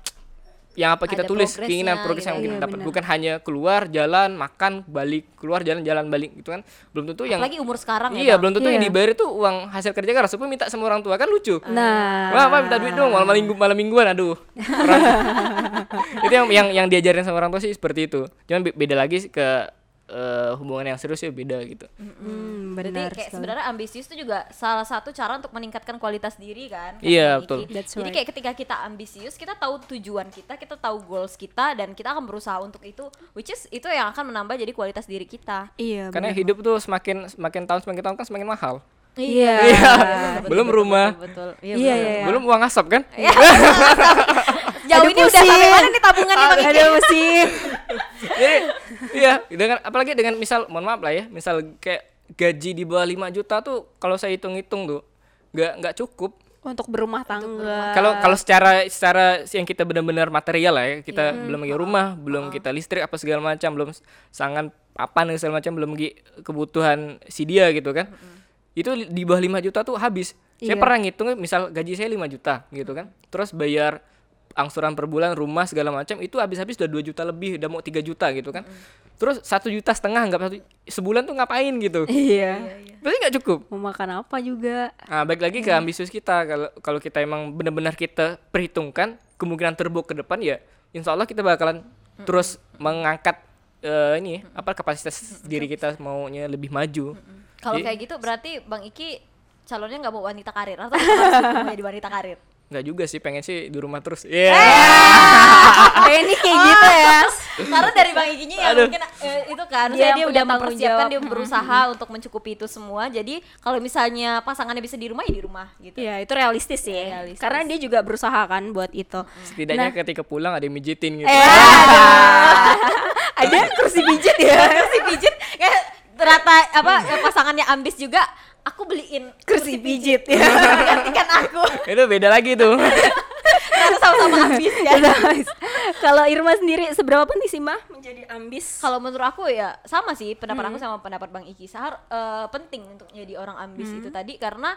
yang apa kita Ada tulis keinginan progres gitu. yang kita Iya, dapat bukan hanya keluar jalan makan balik keluar jalan jalan balik gitu kan belum tentu yang Apalagi umur sekarang ya. iya Bang. belum tentu yang Iya. dibayar itu uang hasil kerja keras supaya minta sama orang tua kan lucu Nah, Wah, apa minta duit dong malam minggu malam mingguan aduh. Itu yang yang yang diajarin sama orang tua sih seperti itu. Cuman be- beda lagi ke eh, hubungan yang serius ya beda gitu. hmm, Berarti benar kayak sebenarnya ambisius itu juga salah satu cara untuk meningkatkan kualitas diri kan. Iya, Bang betul. That's Jadi right. kayak ketika kita ambisius, kita tahu tujuan kita, kita tahu goals kita dan kita akan berusaha untuk itu which is itu yang akan menambah jadi kualitas diri kita. Iya, Karena benar. hidup tuh semakin semakin tahun semakin tahun kan semakin mahal. Iya. Iya. betul, Belum betul, rumah. Betul, betul. Iya, betul, iya. betul. Belum uang asap kan? Jauh Aduh, ini udah sampai mana nih tabungan nih Bang? Ada mesin. Jadi iya, dengan apalagi dengan misal mohon maaf lah ya, misal kayak gaji di bawah 5 juta tuh kalau saya hitung-hitung tuh nggak nggak cukup Untuk berumah tangga. kalau kalau secara secara yang kita benar-benar material lah ya kita Iya. belum lagi rumah belum kita listrik apa segala macam belum sangan papan dan segala macam belum lagi kebutuhan si dia gitu kan itu li- di bawah 5 juta tuh habis saya Iya. pernah ngitung misal gaji saya 5 juta gitu kan terus bayar angsuran per bulan rumah segala macam itu habis-habis udah 2 juta lebih udah mau 3 juta gitu kan terus satu juta setengah nggak satu sebulan tuh ngapain gitu Iya. berarti nggak cukup Mau makan apa juga. Nah, baik lagi ke ambisius kita. Kalau kalau kita emang benar-benar kita perhitungkan kemungkinan terburuk ke depan ya, insya Allah kita bakalan Hmm. terus mengangkat eh, ini apa kapasitas diri kita maunya lebih maju. Kalau Jadi- kayak gitu berarti Bang Iki calonnya nggak mau wanita karir atau menjadi wanita karir? Nggak juga sih, pengen sih di rumah terus. Iya. Eh, ini kayak gitu ya. Karena dari Bang Ikinya ya Aduh. mungkin eh, itu kan Dia dia, udah mempersiapkan dia berusaha untuk mencukupi itu semua. Jadi kalau misalnya pasangannya bisa di rumah ya di rumah gitu. Iya, itu realistis sih. Realistis. Karena dia juga berusaha kan buat itu. Setidaknya Nah. ketika pulang ada yang mijitin gitu. Eh, ada kursi pijit ya. kursi pijit kayak ternyata apa pasangannya ambis juga aku beliin Kursi pijit. ya. gantikan aku. Itu beda lagi tuh. karena sama-sama ambis ya. Kalau Irma sendiri seberapa penting sih Mah menjadi ambis? kalau menurut aku ya sama sih pendapat aku sama pendapat Bang Iki. Sahar eh, penting untuk jadi orang ambis itu tadi. Karena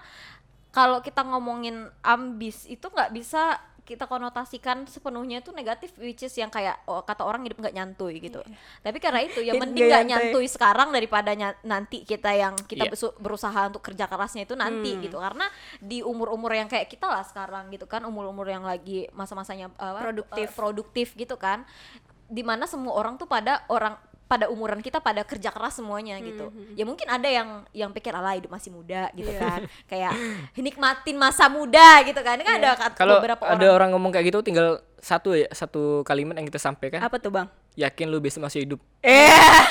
kalau kita ngomongin ambis itu nggak bisa kita konotasikan sepenuhnya itu negatif which is yang kayak oh, kata orang hidup nggak nyantui gitu tapi karena itu ya mending nggak nyantui. sekarang daripada nanti kita yang kita Iya. besu- berusaha untuk kerja kerasnya itu nanti gitu karena di umur-umur yang kayak kita lah sekarang gitu kan umur-umur yang lagi masa-masanya apa, Produktif. eh, produktif gitu kan di mana semua orang tuh pada orang pada umuran kita pada kerja keras semuanya gitu ya mungkin ada yang yang pikir ala hidup masih muda gitu kan kayak nikmatin masa muda gitu kan Ini kan ada kat- Kalau beberapa ada orang orang ngomong kayak gitu tinggal satu ya, satu kalimat yang kita sampaikan. Apa tuh Bang? Yakin lu bisa masih hidup. Eh.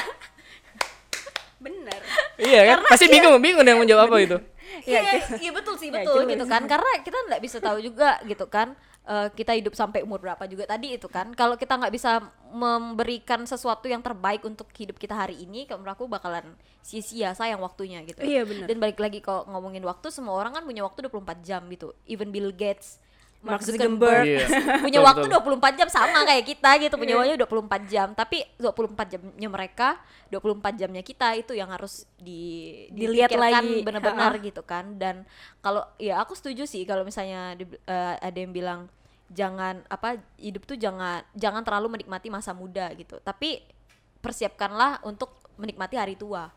Bener. Iya kan? Pasti bingung, bingung yang menjawab apa itu. Iya, Ya, iya betul sih Ya, betul jelas. gitu kan karena kita nggak bisa tahu juga gitu kan eh, kita hidup sampai umur berapa juga tadi itu kan kalau kita nggak bisa memberikan sesuatu yang terbaik untuk hidup kita hari ini menurut aku bakalan sia-sia sayang waktunya gitu Iya, benar. dan balik lagi kalau ngomongin waktu semua orang kan punya waktu 24 jam gitu even Bill Gates Mark Zuckerberg Iya. punya waktu betul. 24 jam sama kayak kita gitu punya waktu 24 jam tapi 24 jamnya mereka 24 jamnya kita itu yang harus di Dilihat lagi. benar-benar gitu kan dan kalau ya aku setuju sih kalau misalnya di- eh, ada yang bilang jangan apa hidup tuh jangan jangan terlalu menikmati masa muda gitu. Tapi persiapkanlah untuk menikmati hari tua.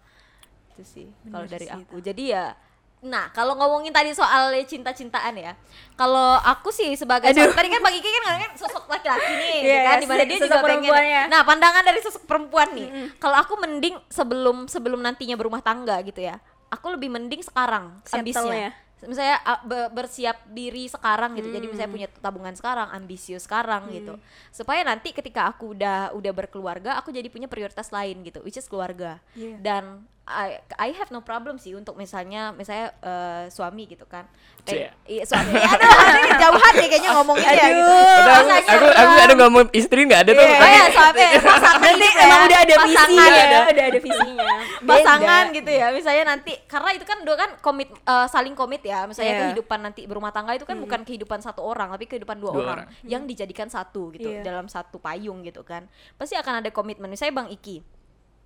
Itu sih kalau dari sih aku. Jadi ya nah kalau ngomongin tadi soal cinta-cintaan ya kalau aku sih sebagai Aduh. sosok- tadi kan bagi Kiki kan ngomongin sosok laki-laki nih gitu Iya, kan di mana sosok dia juga pengen perempuannya. nah pandangan dari sosok perempuan nih kalau aku mending sebelum sebelum nantinya berumah tangga gitu ya aku lebih mending sekarang ambisnya misalnya bersiap diri sekarang gitu. Jadi misalnya punya tabungan sekarang ambisius sekarang gitu. Supaya nanti ketika aku udah udah berkeluarga aku jadi punya prioritas lain gitu which is keluarga. Iya. dan I, I have no problem sih untuk misalnya misalnya eh, suami gitu kan kayak iya suami aduh ini jauhan nih kayaknya ngomongin ya gitu Padahal aku, aku, aku ada nggak mau istri nggak ada tuh. Oh ya suami pasangan Nanti hidup emang ya. udah ada visi Pasangan ya, ada. udah ada visinya. pasangan Beda. gitu ya misalnya nanti karena itu kan dua kan komit eh, saling komit ya misalnya Iya. kehidupan nanti berumah tangga itu kan bukan kehidupan satu orang tapi kehidupan dua, Dua orang, orang. yang dijadikan satu gitu Iya. dalam satu payung gitu kan pasti akan ada komitmen misalnya bang Iki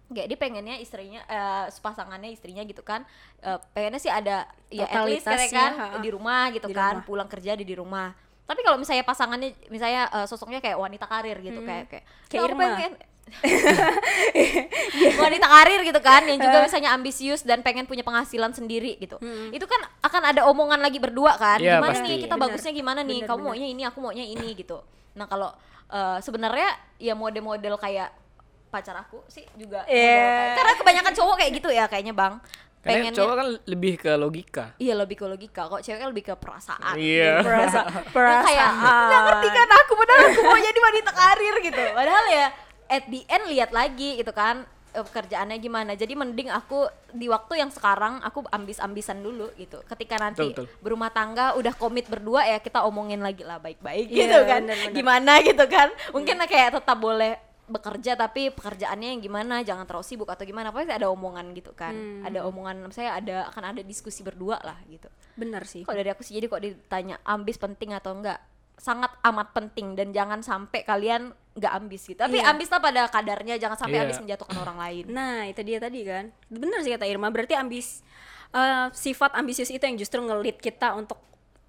kayak dia pengennya istrinya eh pasangannya istrinya gitu kan eh, pengennya sih ada ya at least kayak Totalitasnya, kan ha-ha. di rumah gitu Di kan rumah. pulang kerja di di rumah tapi kalau misalnya pasangannya misalnya eh, sosoknya kayak wanita karir gitu kayak kayak Hmm. Kayak "Nah, aku Irma." pengen wanita karir gitu kan yang juga misalnya ambisius dan pengen punya penghasilan sendiri gitu itu kan akan ada omongan lagi berdua kan Iya, gimana pasti. nih kita Bener. bagusnya gimana nih Bener, kamu bener. maunya ini aku maunya ini gitu nah kalau eh, sebenarnya ya model-model kayak pacar aku sih juga model Iya. kayak- karena kebanyakan cowok kayak gitu ya kayaknya bang Karena pengennya cowok kan lebih ke logika. iya lebih ke logika kok cewek kan lebih ke perasaan Iya. Perasa, Yang perasaan. kayak nggak ngerti kan aku padahal aku mau jadi wanita karir gitu padahal ya at the end lihat lagi gitu kan eh, pekerjaannya gimana jadi mending aku di waktu yang sekarang aku ambis-ambisan dulu gitu ketika nanti Betul, betul. berumah tangga udah komit berdua ya kita omongin lagi lah baik-baik Iya, gitu kan bener-bener. gimana gitu kan mungkin kayak tetap boleh bekerja tapi pekerjaannya yang gimana jangan terlalu sibuk atau gimana pasti ada omongan gitu kan ada omongan saya ada akan ada diskusi berdua lah gitu Bener sih. Kok dari aku sih jadi kok ditanya ambis penting atau enggak sangat amat penting dan jangan sampai kalian nggak ambis gitu. Tapi Iya. ambis lah pada kadarnya jangan sampai Iya. ambis menjatuhkan orang lain. Nah, itu dia tadi kan. Bener sih kata Irma, berarti ambis eh, sifat ambisius itu yang justru ngelit kita untuk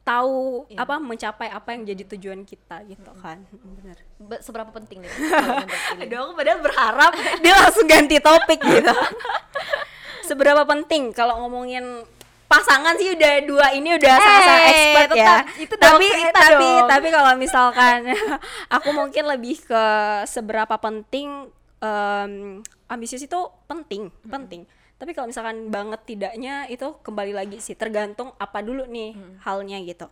tahu Iya. apa mencapai apa yang jadi tujuan kita gitu kan. Bener. Be- seberapa penting nih? Aduh, aku padahal berharap dia langsung ganti topik gitu. Seberapa penting kalau ngomongin pasangan sih udah dua ini udah sama-sama Eh, expert ya. itu tapi tapi dong. tapi kalau misalkan aku mungkin lebih ke seberapa penting em, ambisius itu penting, penting. Tapi kalau misalkan banget tidaknya itu kembali lagi sih tergantung apa dulu nih halnya gitu.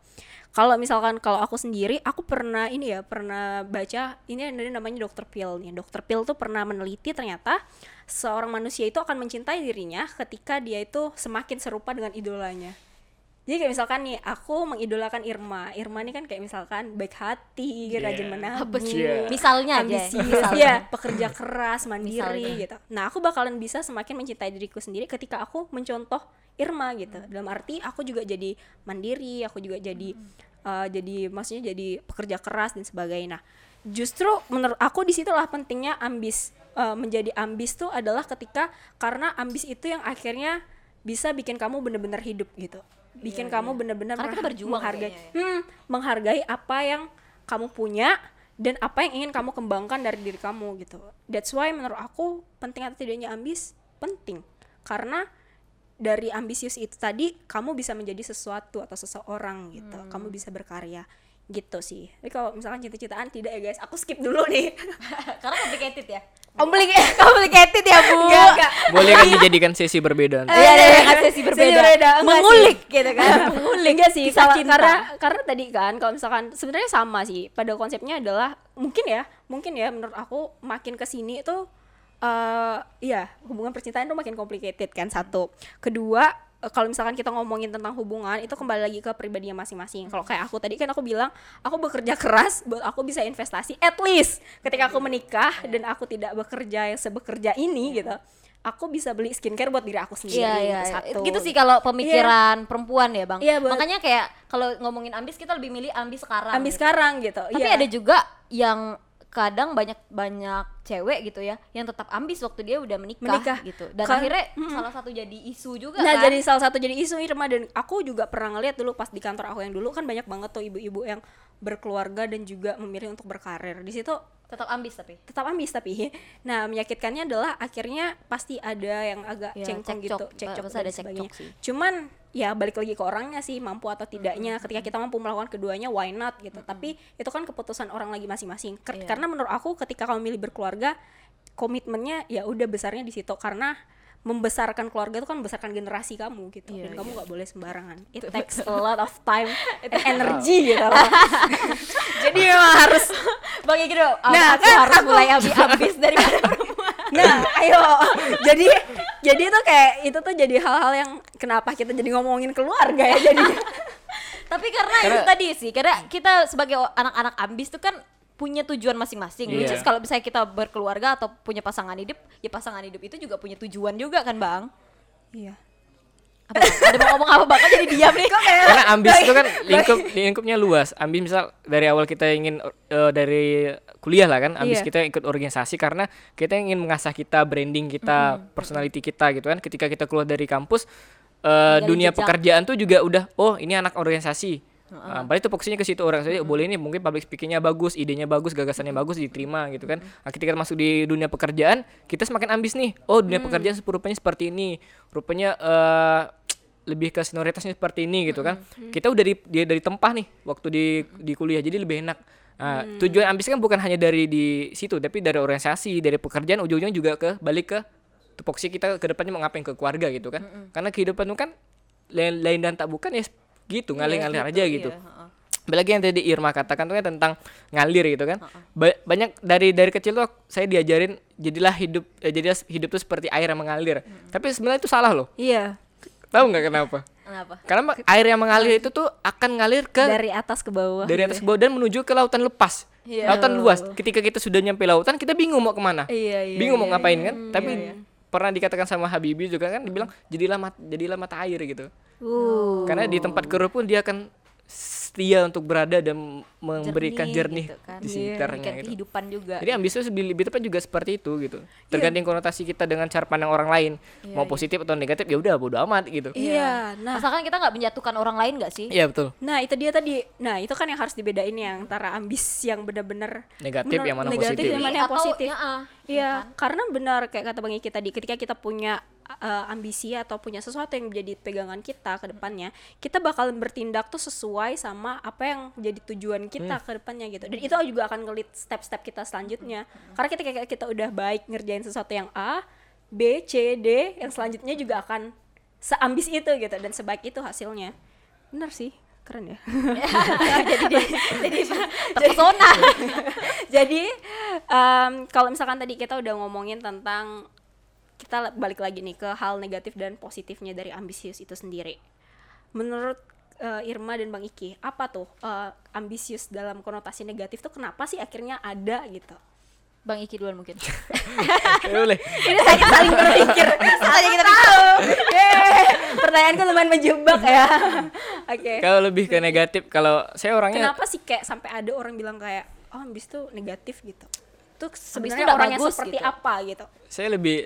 Kalau misalkan kalau aku sendiri aku pernah ini ya pernah baca ini ada namanya dokter Pil nih. Dokter Pil tuh pernah meneliti ternyata seorang manusia itu akan mencintai dirinya ketika dia itu semakin serupa dengan idolanya jadi kayak misalkan nih aku mengidolakan Irma Irma nih kan kayak misalkan baik hati Yeah. rajin menabung sih? Iya. Misalnya aja. ambisius misalnya. ya pekerja keras mandiri Misalnya. gitu nah aku bakalan bisa semakin mencintai diriku sendiri ketika aku mencontoh Irma gitu dalam arti aku juga jadi mandiri aku juga jadi uh, jadi maksudnya jadi pekerja keras dan sebagainya nah justru menurut aku di situlah pentingnya ambis Uh, menjadi ambis tuh adalah ketika karena ambis itu yang akhirnya bisa bikin kamu bener-bener hidup gitu bikin kamu bener-bener Karena kita merah- berjuang menghargai kayaknya Hmm, menghargai apa yang kamu punya dan apa yang ingin kamu kembangkan dari diri kamu gitu. That's why menurut aku penting atau tidaknya ambis penting. Karena dari ambisius itu tadi kamu bisa menjadi sesuatu atau seseorang gitu. Kamu bisa berkarya gitu sih. Tapi kalau misalkan cita-citaan tidak ya guys, aku skip dulu nih. Karena complicated ya. Complicated. complicated ya, Bu. Enggak, enggak. Boleh kan dijadikan sesi berbeda. Iya, ada yang sesi berbeda. enggak Mengulik sih. gitu kan. Mengulik Enggak sih, kisah cinta. karena karena tadi kan kalau misalkan sebenarnya sama sih. Pada konsepnya adalah mungkin ya, mungkin ya menurut aku makin ke sini itu eh iya, hubungan percintaan itu makin complicated kan satu. Kedua, kalau misalkan kita ngomongin tentang hubungan itu kembali lagi ke pribadinya masing-masing. Kalau kayak aku tadi kan aku bilang aku bekerja keras buat aku bisa investasi at least ketika aku menikah dan aku tidak bekerja yang sebekerja ini gitu. Aku bisa beli skincare buat diri aku sendiri Iya, iya. gitu, satu. Gitu sih kalau pemikiran perempuan ya, Bang. Iya, buat- Makanya kayak kalau ngomongin ambis kita lebih milih ambis sekarang. Ambis gitu. sekarang gitu. Tapi iya. ada juga yang kadang banyak banyak cewek gitu ya yang tetap ambis waktu dia udah menikah, Menikah. gitu. Dan Kan- akhirnya salah satu jadi isu juga Nah, kan. jadi salah satu jadi isu Irma dan aku juga pernah ngeliat dulu pas di kantor aku yang dulu kan banyak banget tuh ibu-ibu yang berkeluarga dan juga memilih untuk berkarir. Di situ tetap ambis tapi. tetap ambis tapi nah menyakitkannya adalah akhirnya pasti ada yang agak Ya, cengkong gitu cekcok dan ada sebagainya sih. cuman ya balik lagi ke orangnya sih mampu atau tidaknya ketika kita mampu melakukan keduanya why not gitu tapi itu kan keputusan orang lagi masing-masing Iya. karena menurut aku ketika kamu milih berkeluarga komitmennya ya udah besarnya di situ karena membesarkan keluarga itu kan membesarkan generasi kamu gitu Iya, dan kamu iya. nggak boleh sembarangan it takes a lot of time and energy gitu loh jadi memang harus Bang Iki dong, Nah, aku kan harus aku- mulai daripada perempuan. Nah, ayo. jadi jadi itu kayak itu tuh jadi hal-hal yang kenapa kita jadi ngomongin keluarga ya jadi. Tapi karena, itu Karena- tadi sih, karena kita sebagai anak-anak ambis tuh kan punya tujuan masing-masing. Which Iya. is kalau misalnya kita berkeluarga atau punya pasangan hidup, ya pasangan hidup itu juga punya tujuan juga kan, Bang? Iya. Apa? Ada mau ngomong apa Bang? Kok jadi diam nih? Karena ambis itu kan lingkup lingkupnya luas. Ambis misal dari awal kita ingin eh, dari kuliah lah kan, ambis Iya. kita ikut organisasi karena kita ingin mengasah kita branding kita, personality kita gitu kan. Ketika kita keluar dari kampus eh, Menjalin dunia jejak. pekerjaan tuh juga udah oh ini anak organisasi. Nah, berarti itu fokusnya ke situ orang saja boleh ini mungkin public speakingnya bagus, idenya bagus, gagasannya bagus diterima gitu kan. Nah, ketika masuk di dunia pekerjaan, kita semakin ambis nih. Oh dunia pekerjaan rupanya seperti ini, rupanya eh, lebih ke senioritasnya seperti ini gitu kan. Kita udah di dari tempah nih waktu di di kuliah jadi lebih enak. Nah, tujuan ambis kan bukan hanya dari di situ tapi dari organisasi, dari pekerjaan ujung-ujungnya juga ke balik ke tupoksi kita ke depannya mau ngapain ke keluarga gitu kan. Karena kehidupan itu kan lain, lain dan tak bukan ya gitu ngalir-ngalir aja gitu. Iya, heeh. Apalagi yang tadi Irma katakan tuh kan tentang ngalir gitu kan. Ba- banyak dari dari kecil tuh saya diajarin jadilah hidup eh, jadilah hidup tuh seperti air yang mengalir. Tapi sebenarnya itu salah loh. Iya. Tahu nggak kenapa? Kenapa? Karena air yang mengalir itu tuh akan ngalir ke Dari atas ke bawah. dari atas ke bawah dan menuju ke lautan lepas. Iya. Lautan luas. Ketika kita sudah nyampe lautan, kita bingung mau ke mana. Iya, iya, bingung mau iya, ngapain kan? Tapi pernah dikatakan sama Habibie juga kan dibilang jadilah mat, jadilah mata air gitu. Uh. Karena di tempat keruh pun dia akan setia untuk berada dan memberikan jernih, gitu kan. di Iya, sekitarnya memberikan gitu. kehidupan juga. Jadi ambisius lebih, lebih tepat juga seperti itu gitu. Tergantung konotasi kita dengan cara pandang orang lain. mau positif atau negatif ya udah bodo amat gitu. Iya. Nah, Asalkan kita nggak menjatuhkan orang lain nggak sih? Iya betul. Nah itu dia tadi. Nah itu kan yang harus dibedain yang antara ambis yang benar-benar Negatif, yang mana negatif, positif. yang mana yang Atau- positif. ya, ah, Iya, karena benar kayak kata Bang Iki tadi, ketika kita punya uh, ambisi atau punya sesuatu yang menjadi pegangan kita ke depannya, kita bakalan bertindak tuh sesuai sama apa yang jadi tujuan kita ke depannya gitu. Dan itu juga akan ngelit step-step kita selanjutnya. Karena ketika kita udah baik ngerjain sesuatu yang A, B, C, D yang selanjutnya juga akan seambis itu gitu dan sebaik itu hasilnya. Bener sih, keren ya. jadi dia jadi terpesona Jadi em, kalau misalkan tadi kita udah ngomongin tentang kita balik lagi nih ke hal negatif dan positifnya dari ambisius itu sendiri. Menurut eh, Irma dan Bang Iki, apa tuh eh, ambisius dalam konotasi negatif tuh kenapa sih akhirnya ada gitu? bang Iki duluan mungkin Ya boleh. Ini hanya saling berpikir. Saling kita tahu. Pertanyaanku lumayan menjebak ya. Oke. Kalau lebih ke negatif, kalau saya orangnya Kenapa sih kayak sampai ada orang bilang kayak oh ambis tuh negatif gitu? Tuh sebenarnya nggak orang yang bagus seperti gitu. apa gitu? saya lebih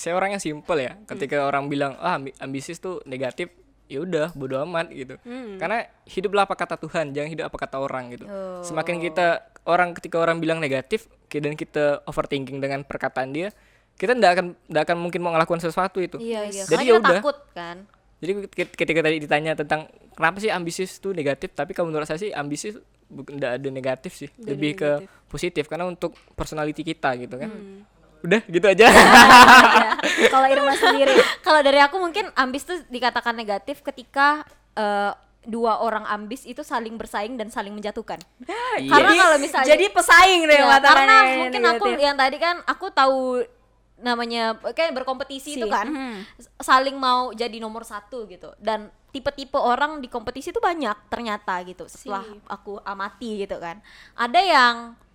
saya orangnya simple ya. Ketika orang bilang ah ambi- ambisius tuh negatif, ya udah bodo amat gitu. Karena hiduplah apa kata Tuhan, jangan hidup apa kata orang gitu. Semakin kita orang ketika orang bilang negatif dan kita overthinking dengan perkataan dia, kita ndak akan ndak akan mungkin mau ngelakuin sesuatu itu. iya iya Jadi ya udah. takut kan Jadi ket- ketika tadi ditanya tentang kenapa sih ambisius itu negatif, tapi kalau menurut saya sih ambisius tidak ada negatif sih, lebih ke positif karena untuk personality kita gitu kan. Udah gitu aja. Kalau Irma sendiri, kalau dari aku mungkin ambis tuh dikatakan negatif ketika eh, dua orang ambis itu saling bersaing dan saling menjatuhkan Iya. karena kalau misalnya jadi pesaing deh Iya, mata karena mungkin aku negatif. yang tadi kan aku tahu namanya kayak berkompetisi itu Si, kan mhm. saling mau jadi nomor satu gitu dan tipe-tipe orang di kompetisi itu banyak ternyata gitu setelah Si. aku amati gitu kan ada yang uh,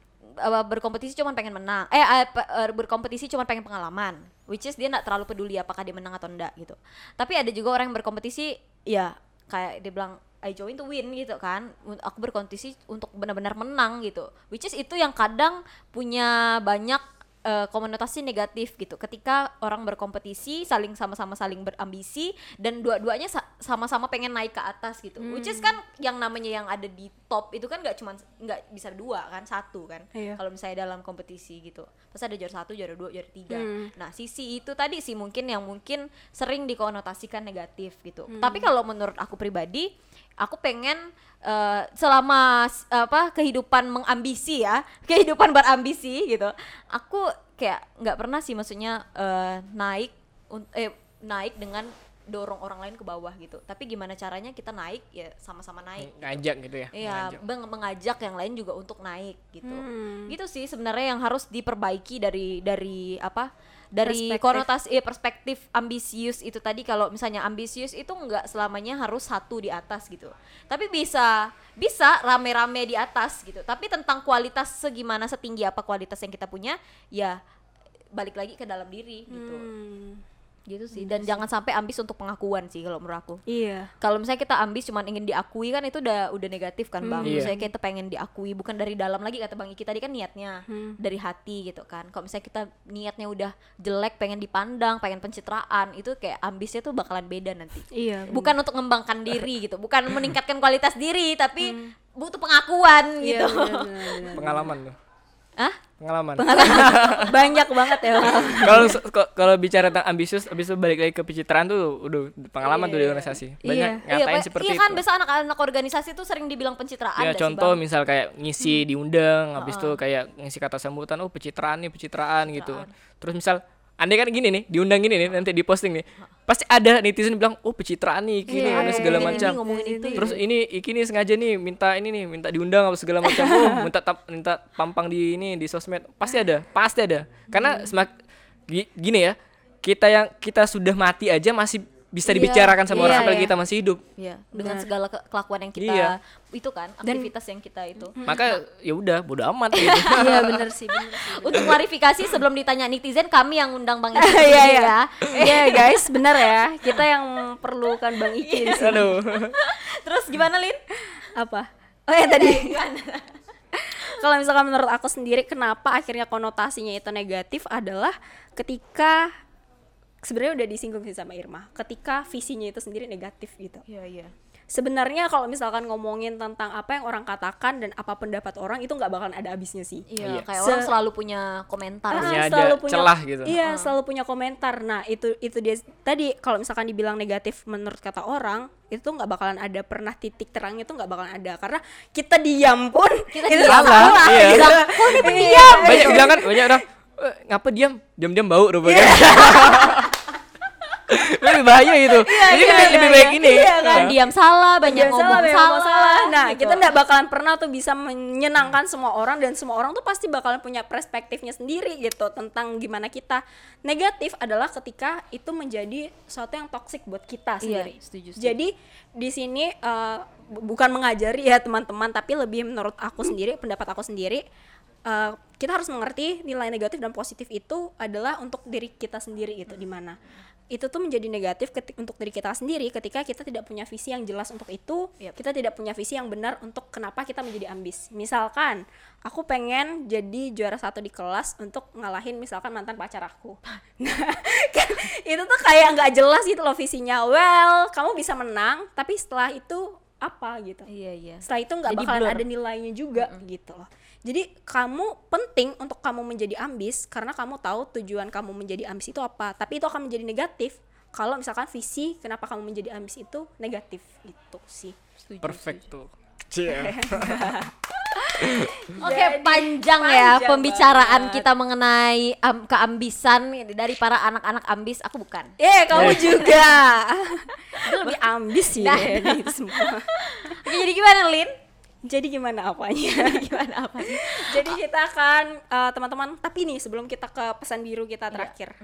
berkompetisi cuma pengen menang. Eh uh, pe- berkompetisi cuma pengen pengalaman. Which is dia nggak terlalu peduli apakah dia menang atau enggak gitu. Tapi ada juga orang yang berkompetisi ya kayak dia bilang I join to win gitu kan. Aku berkompetisi untuk benar-benar menang gitu. Which is itu yang kadang punya banyak eh, konotasi negatif gitu. Ketika orang berkompetisi saling sama-sama saling berambisi dan dua-duanya sa- sama-sama pengen naik ke atas gitu. Which is kan yang namanya yang ada di top itu kan nggak cuma nggak bisa dua kan satu kan. Iya. kalau misalnya dalam kompetisi gitu. Pasti ada juara satu juara dua juara tiga. Nah sisi itu tadi sih mungkin yang mungkin sering dikonotasikan negatif gitu. Tapi kalau menurut aku pribadi aku pengen eh, selama s- apa kehidupan mengambisi ya kehidupan berambisi gitu aku kayak nggak pernah sih maksudnya eh, naik eh naik dengan dorong orang lain ke bawah gitu tapi gimana caranya kita naik ya sama-sama naik ngajak gitu ya. Iya, ngajak. beng- mengajak yang lain juga untuk naik gitu. Hmm. Gitu sih sebenarnya yang harus diperbaiki dari dari apa? Dari Perspektif. konotasi eh, perspektif ambisius itu tadi kalau misalnya ambisius itu nggak selamanya harus satu di atas gitu. Tapi bisa bisa rame-rame di atas gitu. Tapi tentang kualitas segimana setinggi apa kualitas yang kita punya ya balik lagi ke dalam diri gitu. Hmm, Gitu sih. Dan jangan sampai ambis untuk pengakuan sih kalau menurut aku iya. kalau misalnya kita ambis cuman ingin diakui kan itu udah udah negatif kan bang Iya. misalnya kita pengen diakui bukan dari dalam lagi kata bang Iki tadi kan niatnya dari hati gitu kan kalau misalnya kita niatnya udah jelek pengen dipandang pengen pencitraan itu kayak ambisnya tuh bakalan beda nanti Iya. bukan untuk mengembangkan diri gitu bukan meningkatkan kualitas diri tapi butuh pengakuan Iya, gitu benar, benar, benar. Pengalaman tuh. ah Pengalaman. Banyak banget ya. Kalau kalau bicara tentang ambisius, habis itu balik lagi ke pencitraan tuh udah pengalaman tuh di organisasi. Banyak Iya. ngatain Pak. seperti iya kan itu. biasa anak-anak organisasi tuh sering dibilang pencitraan Ya sih, contoh Bang. misal kayak ngisi diundang, habis itu kayak ngisi kata sambutan, oh pencitraan nih, pencitraan gitu. Terus misal andai kan gini nih, diundang gini nih, nanti diposting nih. Pasti ada netizen bilang, "Oh, pencitraan nih, gini Iya, anu segala ini, macam." ini, itu Terus ini iki nih sengaja nih minta ini nih, minta diundang apa segala macam. Oh, minta tap- minta pampang di ini di sosmed. Pasti ada, pasti ada. Karena semak gi- gini ya, kita yang kita sudah mati aja masih bisa Iya, dibicarakan sama orang iya, apalagi iya. kita masih hidup. Iya, dengan segala ke- kelakuan yang kita Iya. itu kan, aktivitas yang kita itu. Maka ya udah bodo amat gitu. Iya bener sih, bener sih. Untuk klarifikasi sebelum ditanya netizen, kami yang undang Bang Iki. Iya iya. ya. Iya guys, bener ya. Kita yang perlukan Bang Iki di sini. Aduh. Terus gimana Lin? Apa? Oh ya tadi. Kalau misalkan menurut aku sendiri kenapa akhirnya konotasinya itu negatif adalah ketika sebenarnya udah disinggung sih sama Irma. Ketika visinya itu sendiri negatif gitu. Iya iya. Sebenarnya kalau misalkan ngomongin tentang apa yang orang katakan dan apa pendapat orang itu nggak bakalan ada habisnya sih. Iya, Iya. kayak Se- orang selalu punya komentar. Ah, Punya selalu punya celah gitu. Iya, selalu punya komentar. Nah, itu itu dia tadi kalau misalkan dibilang negatif menurut kata orang, itu nggak bakalan ada pernah titik terangnya itu nggak bakalan ada karena kita diam pun Kita itu diam. salah. Iya. gitu. Kok ini pendiam? banyak bilang kan banyak orang "Eh, ngapa diam diam-diam bau rupanya lebih bahaya gitu jadi iya, lebih, iya, lebih baik iya. ini Iya kan? Nah, diam salah banyak Jangan ngomong salah, salah, ngomong salah. Nah, gitu. kita nggak bakalan pernah tuh bisa menyenangkan semua orang dan semua orang tuh pasti bakalan punya perspektifnya sendiri gitu tentang gimana kita. Negatif adalah ketika itu menjadi sesuatu yang toksik buat kita Iya, sendiri. setuju, setuju. Jadi di sini bu- bukan mengajari ya teman-teman, tapi lebih menurut aku sendiri, pendapat aku sendiri eh, kita harus mengerti nilai negatif dan positif itu adalah untuk diri kita sendiri gitu di mana. Itu tuh menjadi negatif keti- untuk diri kita sendiri ketika kita tidak punya visi yang jelas untuk itu Yap. kita tidak punya visi yang benar untuk kenapa kita menjadi ambis. Misalkan aku pengen jadi juara satu di kelas untuk ngalahin misalkan mantan pacar aku. Nah kan itu tuh kayak nggak jelas gitu loh visinya. Well kamu bisa menang tapi setelah itu apa gitu? Iya iya. Setelah itu nggak bakalan blur. ada nilainya juga gitu loh jadi kamu penting untuk kamu menjadi ambis karena kamu tahu tujuan kamu menjadi ambis itu apa tapi itu akan menjadi negatif kalau misalkan visi kenapa kamu menjadi ambis itu negatif gitu sih Setuju, perfect tuh Cie. Oke, Jadi, panjang, ya panjang pembicaraan banget. kita mengenai am- keambisan dari para anak-anak ambis. Aku bukan. eh kamu juga itu lebih ambis sih Nah. dari itu semua Oke, jadi gimana, Lin? Jadi gimana apanya? Gimana apa? jadi kita akan eh, teman-teman tapi nih sebelum kita ke pesan biru kita terakhir.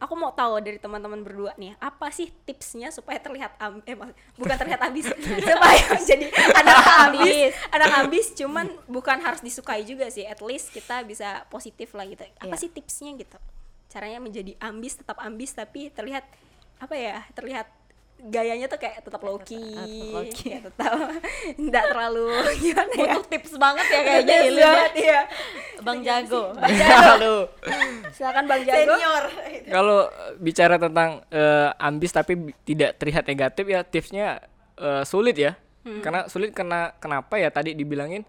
Aku mau tahu dari teman-teman berdua nih apa sih tipsnya supaya terlihat am eh bukan terlihat ambis. Supaya jadi anak ambis anak ambis cuman bukan harus disukai juga sih. At least kita bisa positif lah gitu. Apa Iya. sih tipsnya gitu? Caranya menjadi ambis tetap ambis tapi terlihat apa ya terlihat gayanya tuh kayak tetap low key, tetap tetap nggak terlalu gimana ya Butuh tips banget ya kayaknya Tips Ilin ya. iya. Bang Jago. Halo. silakan bang jago Kalau eh, bicara tentang eh, ambis tapi tidak terlihat negatif ya tipsnya eh, sulit ya. Karena sulit karena kenapa ya tadi dibilangin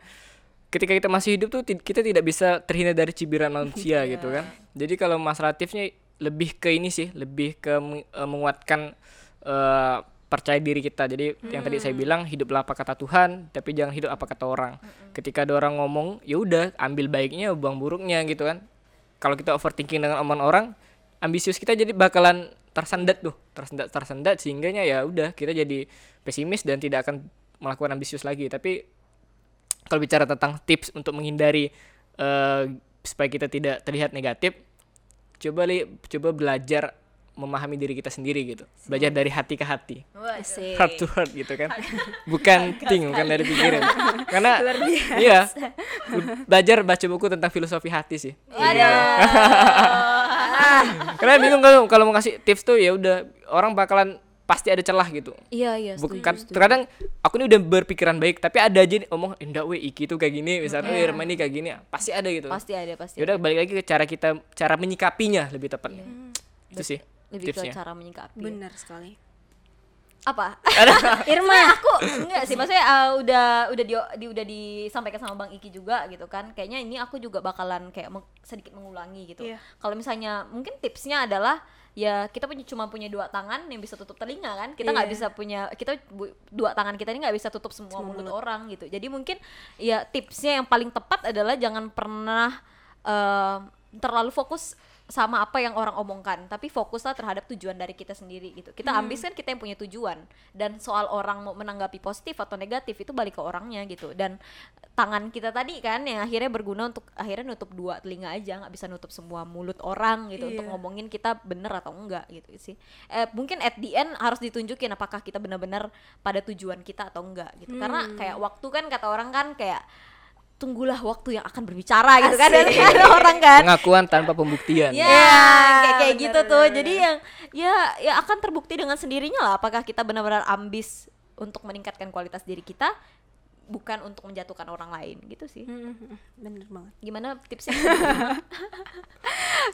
ketika kita masih hidup tuh kita tidak bisa terhindar dari cibiran manusia gitu kan. Jadi kalau masalah tipsnya lebih ke ini sih, lebih ke eh, menguatkan eh, percaya diri kita. Jadi yang tadi saya bilang hiduplah apa kata Tuhan, tapi jangan hidup apa kata orang. Ketika ada orang ngomong, ya udah ambil baiknya, buang buruknya gitu kan. Kalau kita overthinking dengan omongan orang ambisius kita jadi bakalan tersendat tuh. Tersendat tersendat sehingganya ya udah kita jadi pesimis dan tidak akan melakukan ambisius lagi. Tapi kalau bicara tentang tips untuk menghindari eh, supaya kita tidak terlihat negatif coba li coba belajar memahami diri kita sendiri gitu. Belajar dari hati ke hati. Asik. heart to heart gitu kan. Bukan ting bukan dari pikiran karena iya belajar baca buku tentang filosofi hati sih. Karena bingung kalau kalau mau kasih tips tuh ya udah orang bakalan pasti ada celah gitu. Iya, iya, setuju, bukan setuju. terkadang aku ini udah berpikiran baik tapi ada aja nih omong enggak we iki tuh kayak gini misalnya yeah. ini kayak gini pasti ada gitu. Pasti ada, pasti. ya udah balik lagi ke cara kita cara menyikapinya lebih tepatnya. Itu sih Lebih tipsnya? ke cara menyikapi. benar sekali. Apa? Irma. aku enggak sih. Maksudnya uh, udah udah di, di udah disampaikan sama Bang Iki juga gitu kan. Kayaknya ini aku juga bakalan kayak meng- sedikit mengulangi gitu. Iya. kalau misalnya mungkin tipsnya adalah ya kita punya cuma punya dua tangan yang bisa tutup telinga kan. Kita nggak Iya. bisa punya kita bu- dua tangan kita ini nggak bisa tutup semua mulut, orang gitu. Jadi mungkin ya tipsnya yang paling tepat adalah jangan pernah eh, terlalu fokus sama apa yang orang omongkan tapi fokuslah terhadap tujuan dari kita sendiri gitu. Kita ambis kan kita yang punya tujuan dan soal orang mau menanggapi positif atau negatif itu balik ke orangnya gitu. Dan tangan kita tadi kan yang akhirnya berguna untuk akhirnya nutup dua telinga aja nggak bisa nutup semua mulut orang gitu untuk Iya. ngomongin kita bener atau enggak gitu sih. Eh, mungkin at the end harus ditunjukin apakah kita benar-benar pada tujuan kita atau enggak gitu. Karena kayak waktu kan kata orang kan kayak tunggulah waktu yang akan berbicara gitu kan. Asik. ada orang kan. Pengakuan tanpa pembuktian. Ya, Ya, kayak kayak benar, gitu tuh. benar, Jadi yang ya ya akan terbukti dengan sendirinya lah. Apakah kita benar-benar ambis untuk meningkatkan kualitas diri kita bukan untuk menjatuhkan orang lain. Gitu sih. Hmm, bener banget. Gimana tipsnya?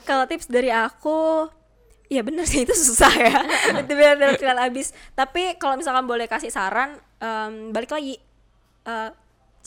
kalau tips dari aku ya bener sih itu susah ya. Itu benar-benar habis tapi kalau misalkan boleh kasih saran em, balik lagi eh,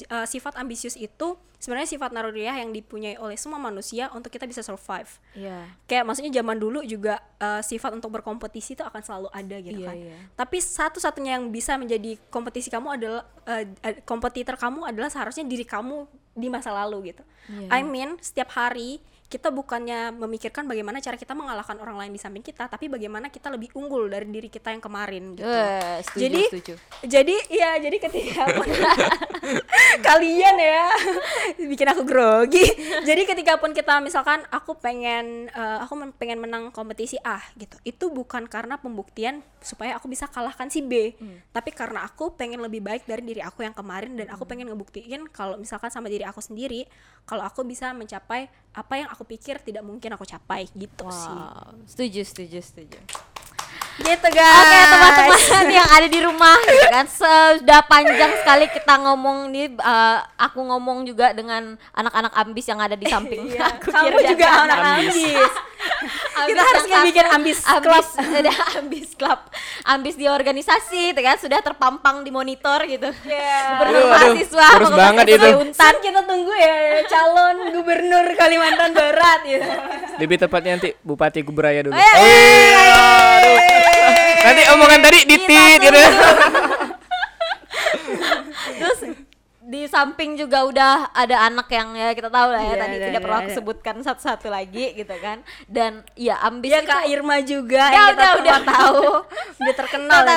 eh, sifat ambisius itu sebenarnya sifat naruriah yang dipunyai oleh semua manusia untuk kita bisa survive Iya. kayak maksudnya zaman dulu juga eh, sifat untuk berkompetisi itu akan selalu ada gitu Iya, kan iya. tapi satu-satunya yang bisa menjadi kompetisi kamu adalah eh, kompetitor kamu adalah seharusnya diri kamu di masa lalu gitu Iya, I mean setiap hari kita bukannya memikirkan bagaimana cara kita mengalahkan orang lain di samping kita, tapi bagaimana kita lebih unggul dari diri kita yang kemarin gitu. Eh, setuju, jadi setuju. jadi ya jadi ketika pun kalian ya bikin aku grogi. jadi ketika pun kita misalkan aku pengen eh, aku pengen menang kompetisi A gitu. Itu bukan karena pembuktian supaya aku bisa kalahkan si B, tapi karena aku pengen lebih baik dari diri aku yang kemarin dan aku pengen ngebuktiin kalau misalkan sama diri aku sendiri kalau aku bisa mencapai apa yang aku pikir tidak mungkin aku capai gitu sih. Wow, setuju, setuju, setuju. Gitu guys. Oke teman-teman yang ada di rumah gitu kan sudah panjang sekali kita ngomong nih eh, aku ngomong juga dengan anak-anak ambis yang ada di samping Iya, aku kamu kira juga anak Ambis. ambis. Ambis Kita harus yang bikin ambis ambis club. ada ambis club ambis di organisasi gitu kan sudah terpampang di monitor gitu gubernur Aduh, aduh, mahasiswa terus banget itu. Untan. Kita tunggu ya calon gubernur Kalimantan Barat gitu. Lebih tepatnya nanti Bupati Kuburaya dulu. Eh, Nanti omongan tadi ditit Kita gitu. Terus di samping juga udah ada anak yang ya kita tahu lah ya Iya, tadi ada, tidak perlu ada, aku ada. sebutkan satu-satu lagi gitu kan dan ya ambis Dia itu Kak Irma juga Udah, yang kita udah, semua udah. tahu. Udah terkenal ya,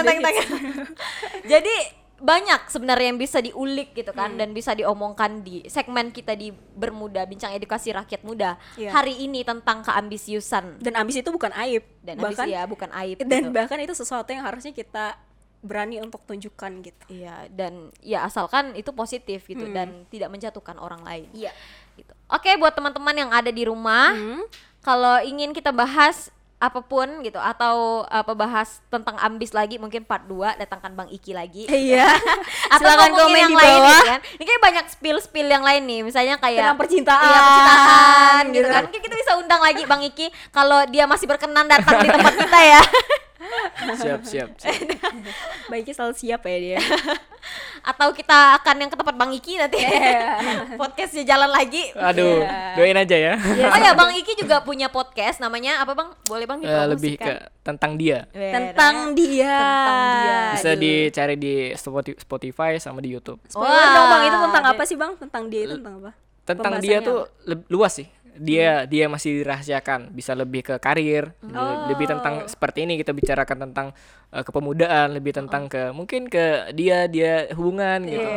jadi banyak sebenarnya yang bisa diulik gitu kan Hmm. dan bisa diomongkan di segmen kita di bermuda bincang edukasi rakyat muda Iya. hari ini tentang keambisiusan Dan ambis itu bukan aib. dan bahkan ya bukan aib dan gitu. bahkan itu sesuatu yang harusnya kita berani untuk tunjukkan gitu. Iya, dan ya asalkan itu positif gitu Hmm. dan tidak menjatuhkan orang lain. Iya. Gitu. Oke, buat teman-teman yang ada di rumah, Hmm. kalau ingin kita bahas apa pun gitu atau apa bahas tentang ambis lagi mungkin part 2 datangkan Bang Iki lagi. Iya. Atau Silakan komen yang di lain bawah. gitu kan. Ini kayak banyak spill-spill yang lain nih, misalnya kayak Tentang percintaan, Iya, percintaan gitu gitu kan. kan. Mungkin kita bisa undang lagi Bang Iki kalau dia masih berkenan datang di tempat kita ya. Siap, siap. siap. Baiknya selalu siap ya dia. Atau kita akan yang ke tempat Bang Iki nanti. Iya. Podcastnya jalan lagi. Aduh, Iya. doain aja ya. Oh ya Bang Iki juga punya podcast namanya apa Bang? Boleh Bang dipromosikan? lebih ke tentang dia. Tentang dia. Tentang dia. Bisa Aduh. dicari di Spoti- Spotify sama di YouTube. Spoiler Wah, dong Bang, itu tentang apa sih Bang? Tentang dia itu tentang apa? Tentang dia tuh leb- luas sih. Dia dia masih dirahasiakan. Bisa lebih ke karir, le- lebih tentang seperti ini kita bicarakan tentang eh, kepemudaan, lebih tentang ke mungkin ke dia dia hubungan gitu.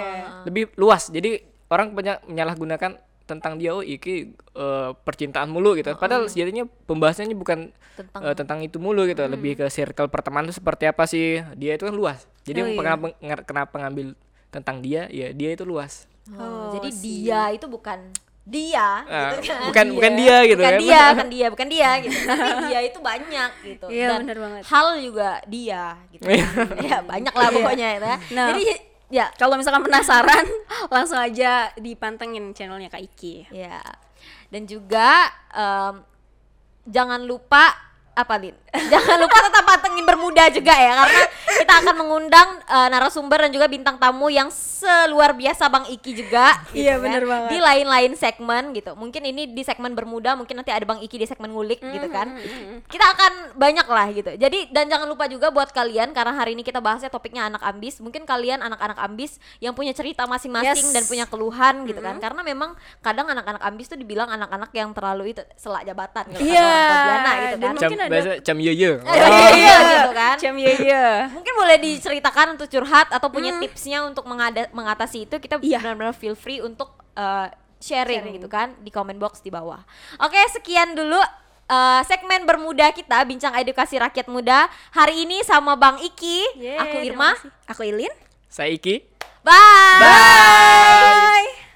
Lebih luas. Jadi orang banyak menyalahgunakan tentang dia oh iki eh, percintaan mulu gitu. Padahal sejatinya pembahasannya bukan Tentang- eh, tentang itu mulu gitu, lebih ke circle pertemanan itu seperti apa sih. Dia itu kan luas. Jadi Oh, iya. kenapa kenapa ngambil tentang dia? Ya dia itu luas. Oh, jadi siap. dia itu bukan dia Ah, gitu kan. bukan bukan dia gitu bukan kan. dia, bukan dia, bukan dia gitu. Tapi dia itu banyak gitu. Iya, Dan bener banget. hal juga dia gitu. ya banyak lah pokoknya ya. Nah. Jadi ya Kalau misalkan penasaran, langsung aja dipantengin channelnya Kak Iki. ya. Dan juga em, jangan lupa apa Lin? Jangan lupa tetap pantengin bermuda juga ya karena kita akan mengundang eh, narasumber dan juga bintang tamu yang seluar biasa Bang Iki juga gitu Iya, kan. bener banget. Di lain-lain segmen gitu. Mungkin ini di segmen bermuda, mungkin nanti ada Bang Iki di segmen ngulik gitu kan. Kita akan banyak lah gitu. Jadi dan jangan lupa juga buat kalian karena hari ini kita bahasnya topiknya anak ambis. Mungkin kalian anak-anak ambis yang punya cerita masing-masing Yes. dan punya keluhan gitu kan. Karena memang kadang anak-anak ambis tuh dibilang anak-anak yang terlalu itu selak jabatan gitu Iya, kata orang Pontianak gitu dan kan. Cam, Mungkin ada- biasa ye ye. Iya, iya, gitu kan. Cem iya iya. Mungkin boleh diceritakan untuk curhat atau punya tipsnya untuk mengada- mengatasi itu kita Iya. benar-benar feel free untuk uh, sharing, gitu kan di comment box di bawah. Oke, sekian dulu uh, segmen bermuda kita bincang edukasi rakyat muda hari ini sama Bang Iki, Yeay, aku Irma. Aku Ilin. Saya Iki. Bye. Bye.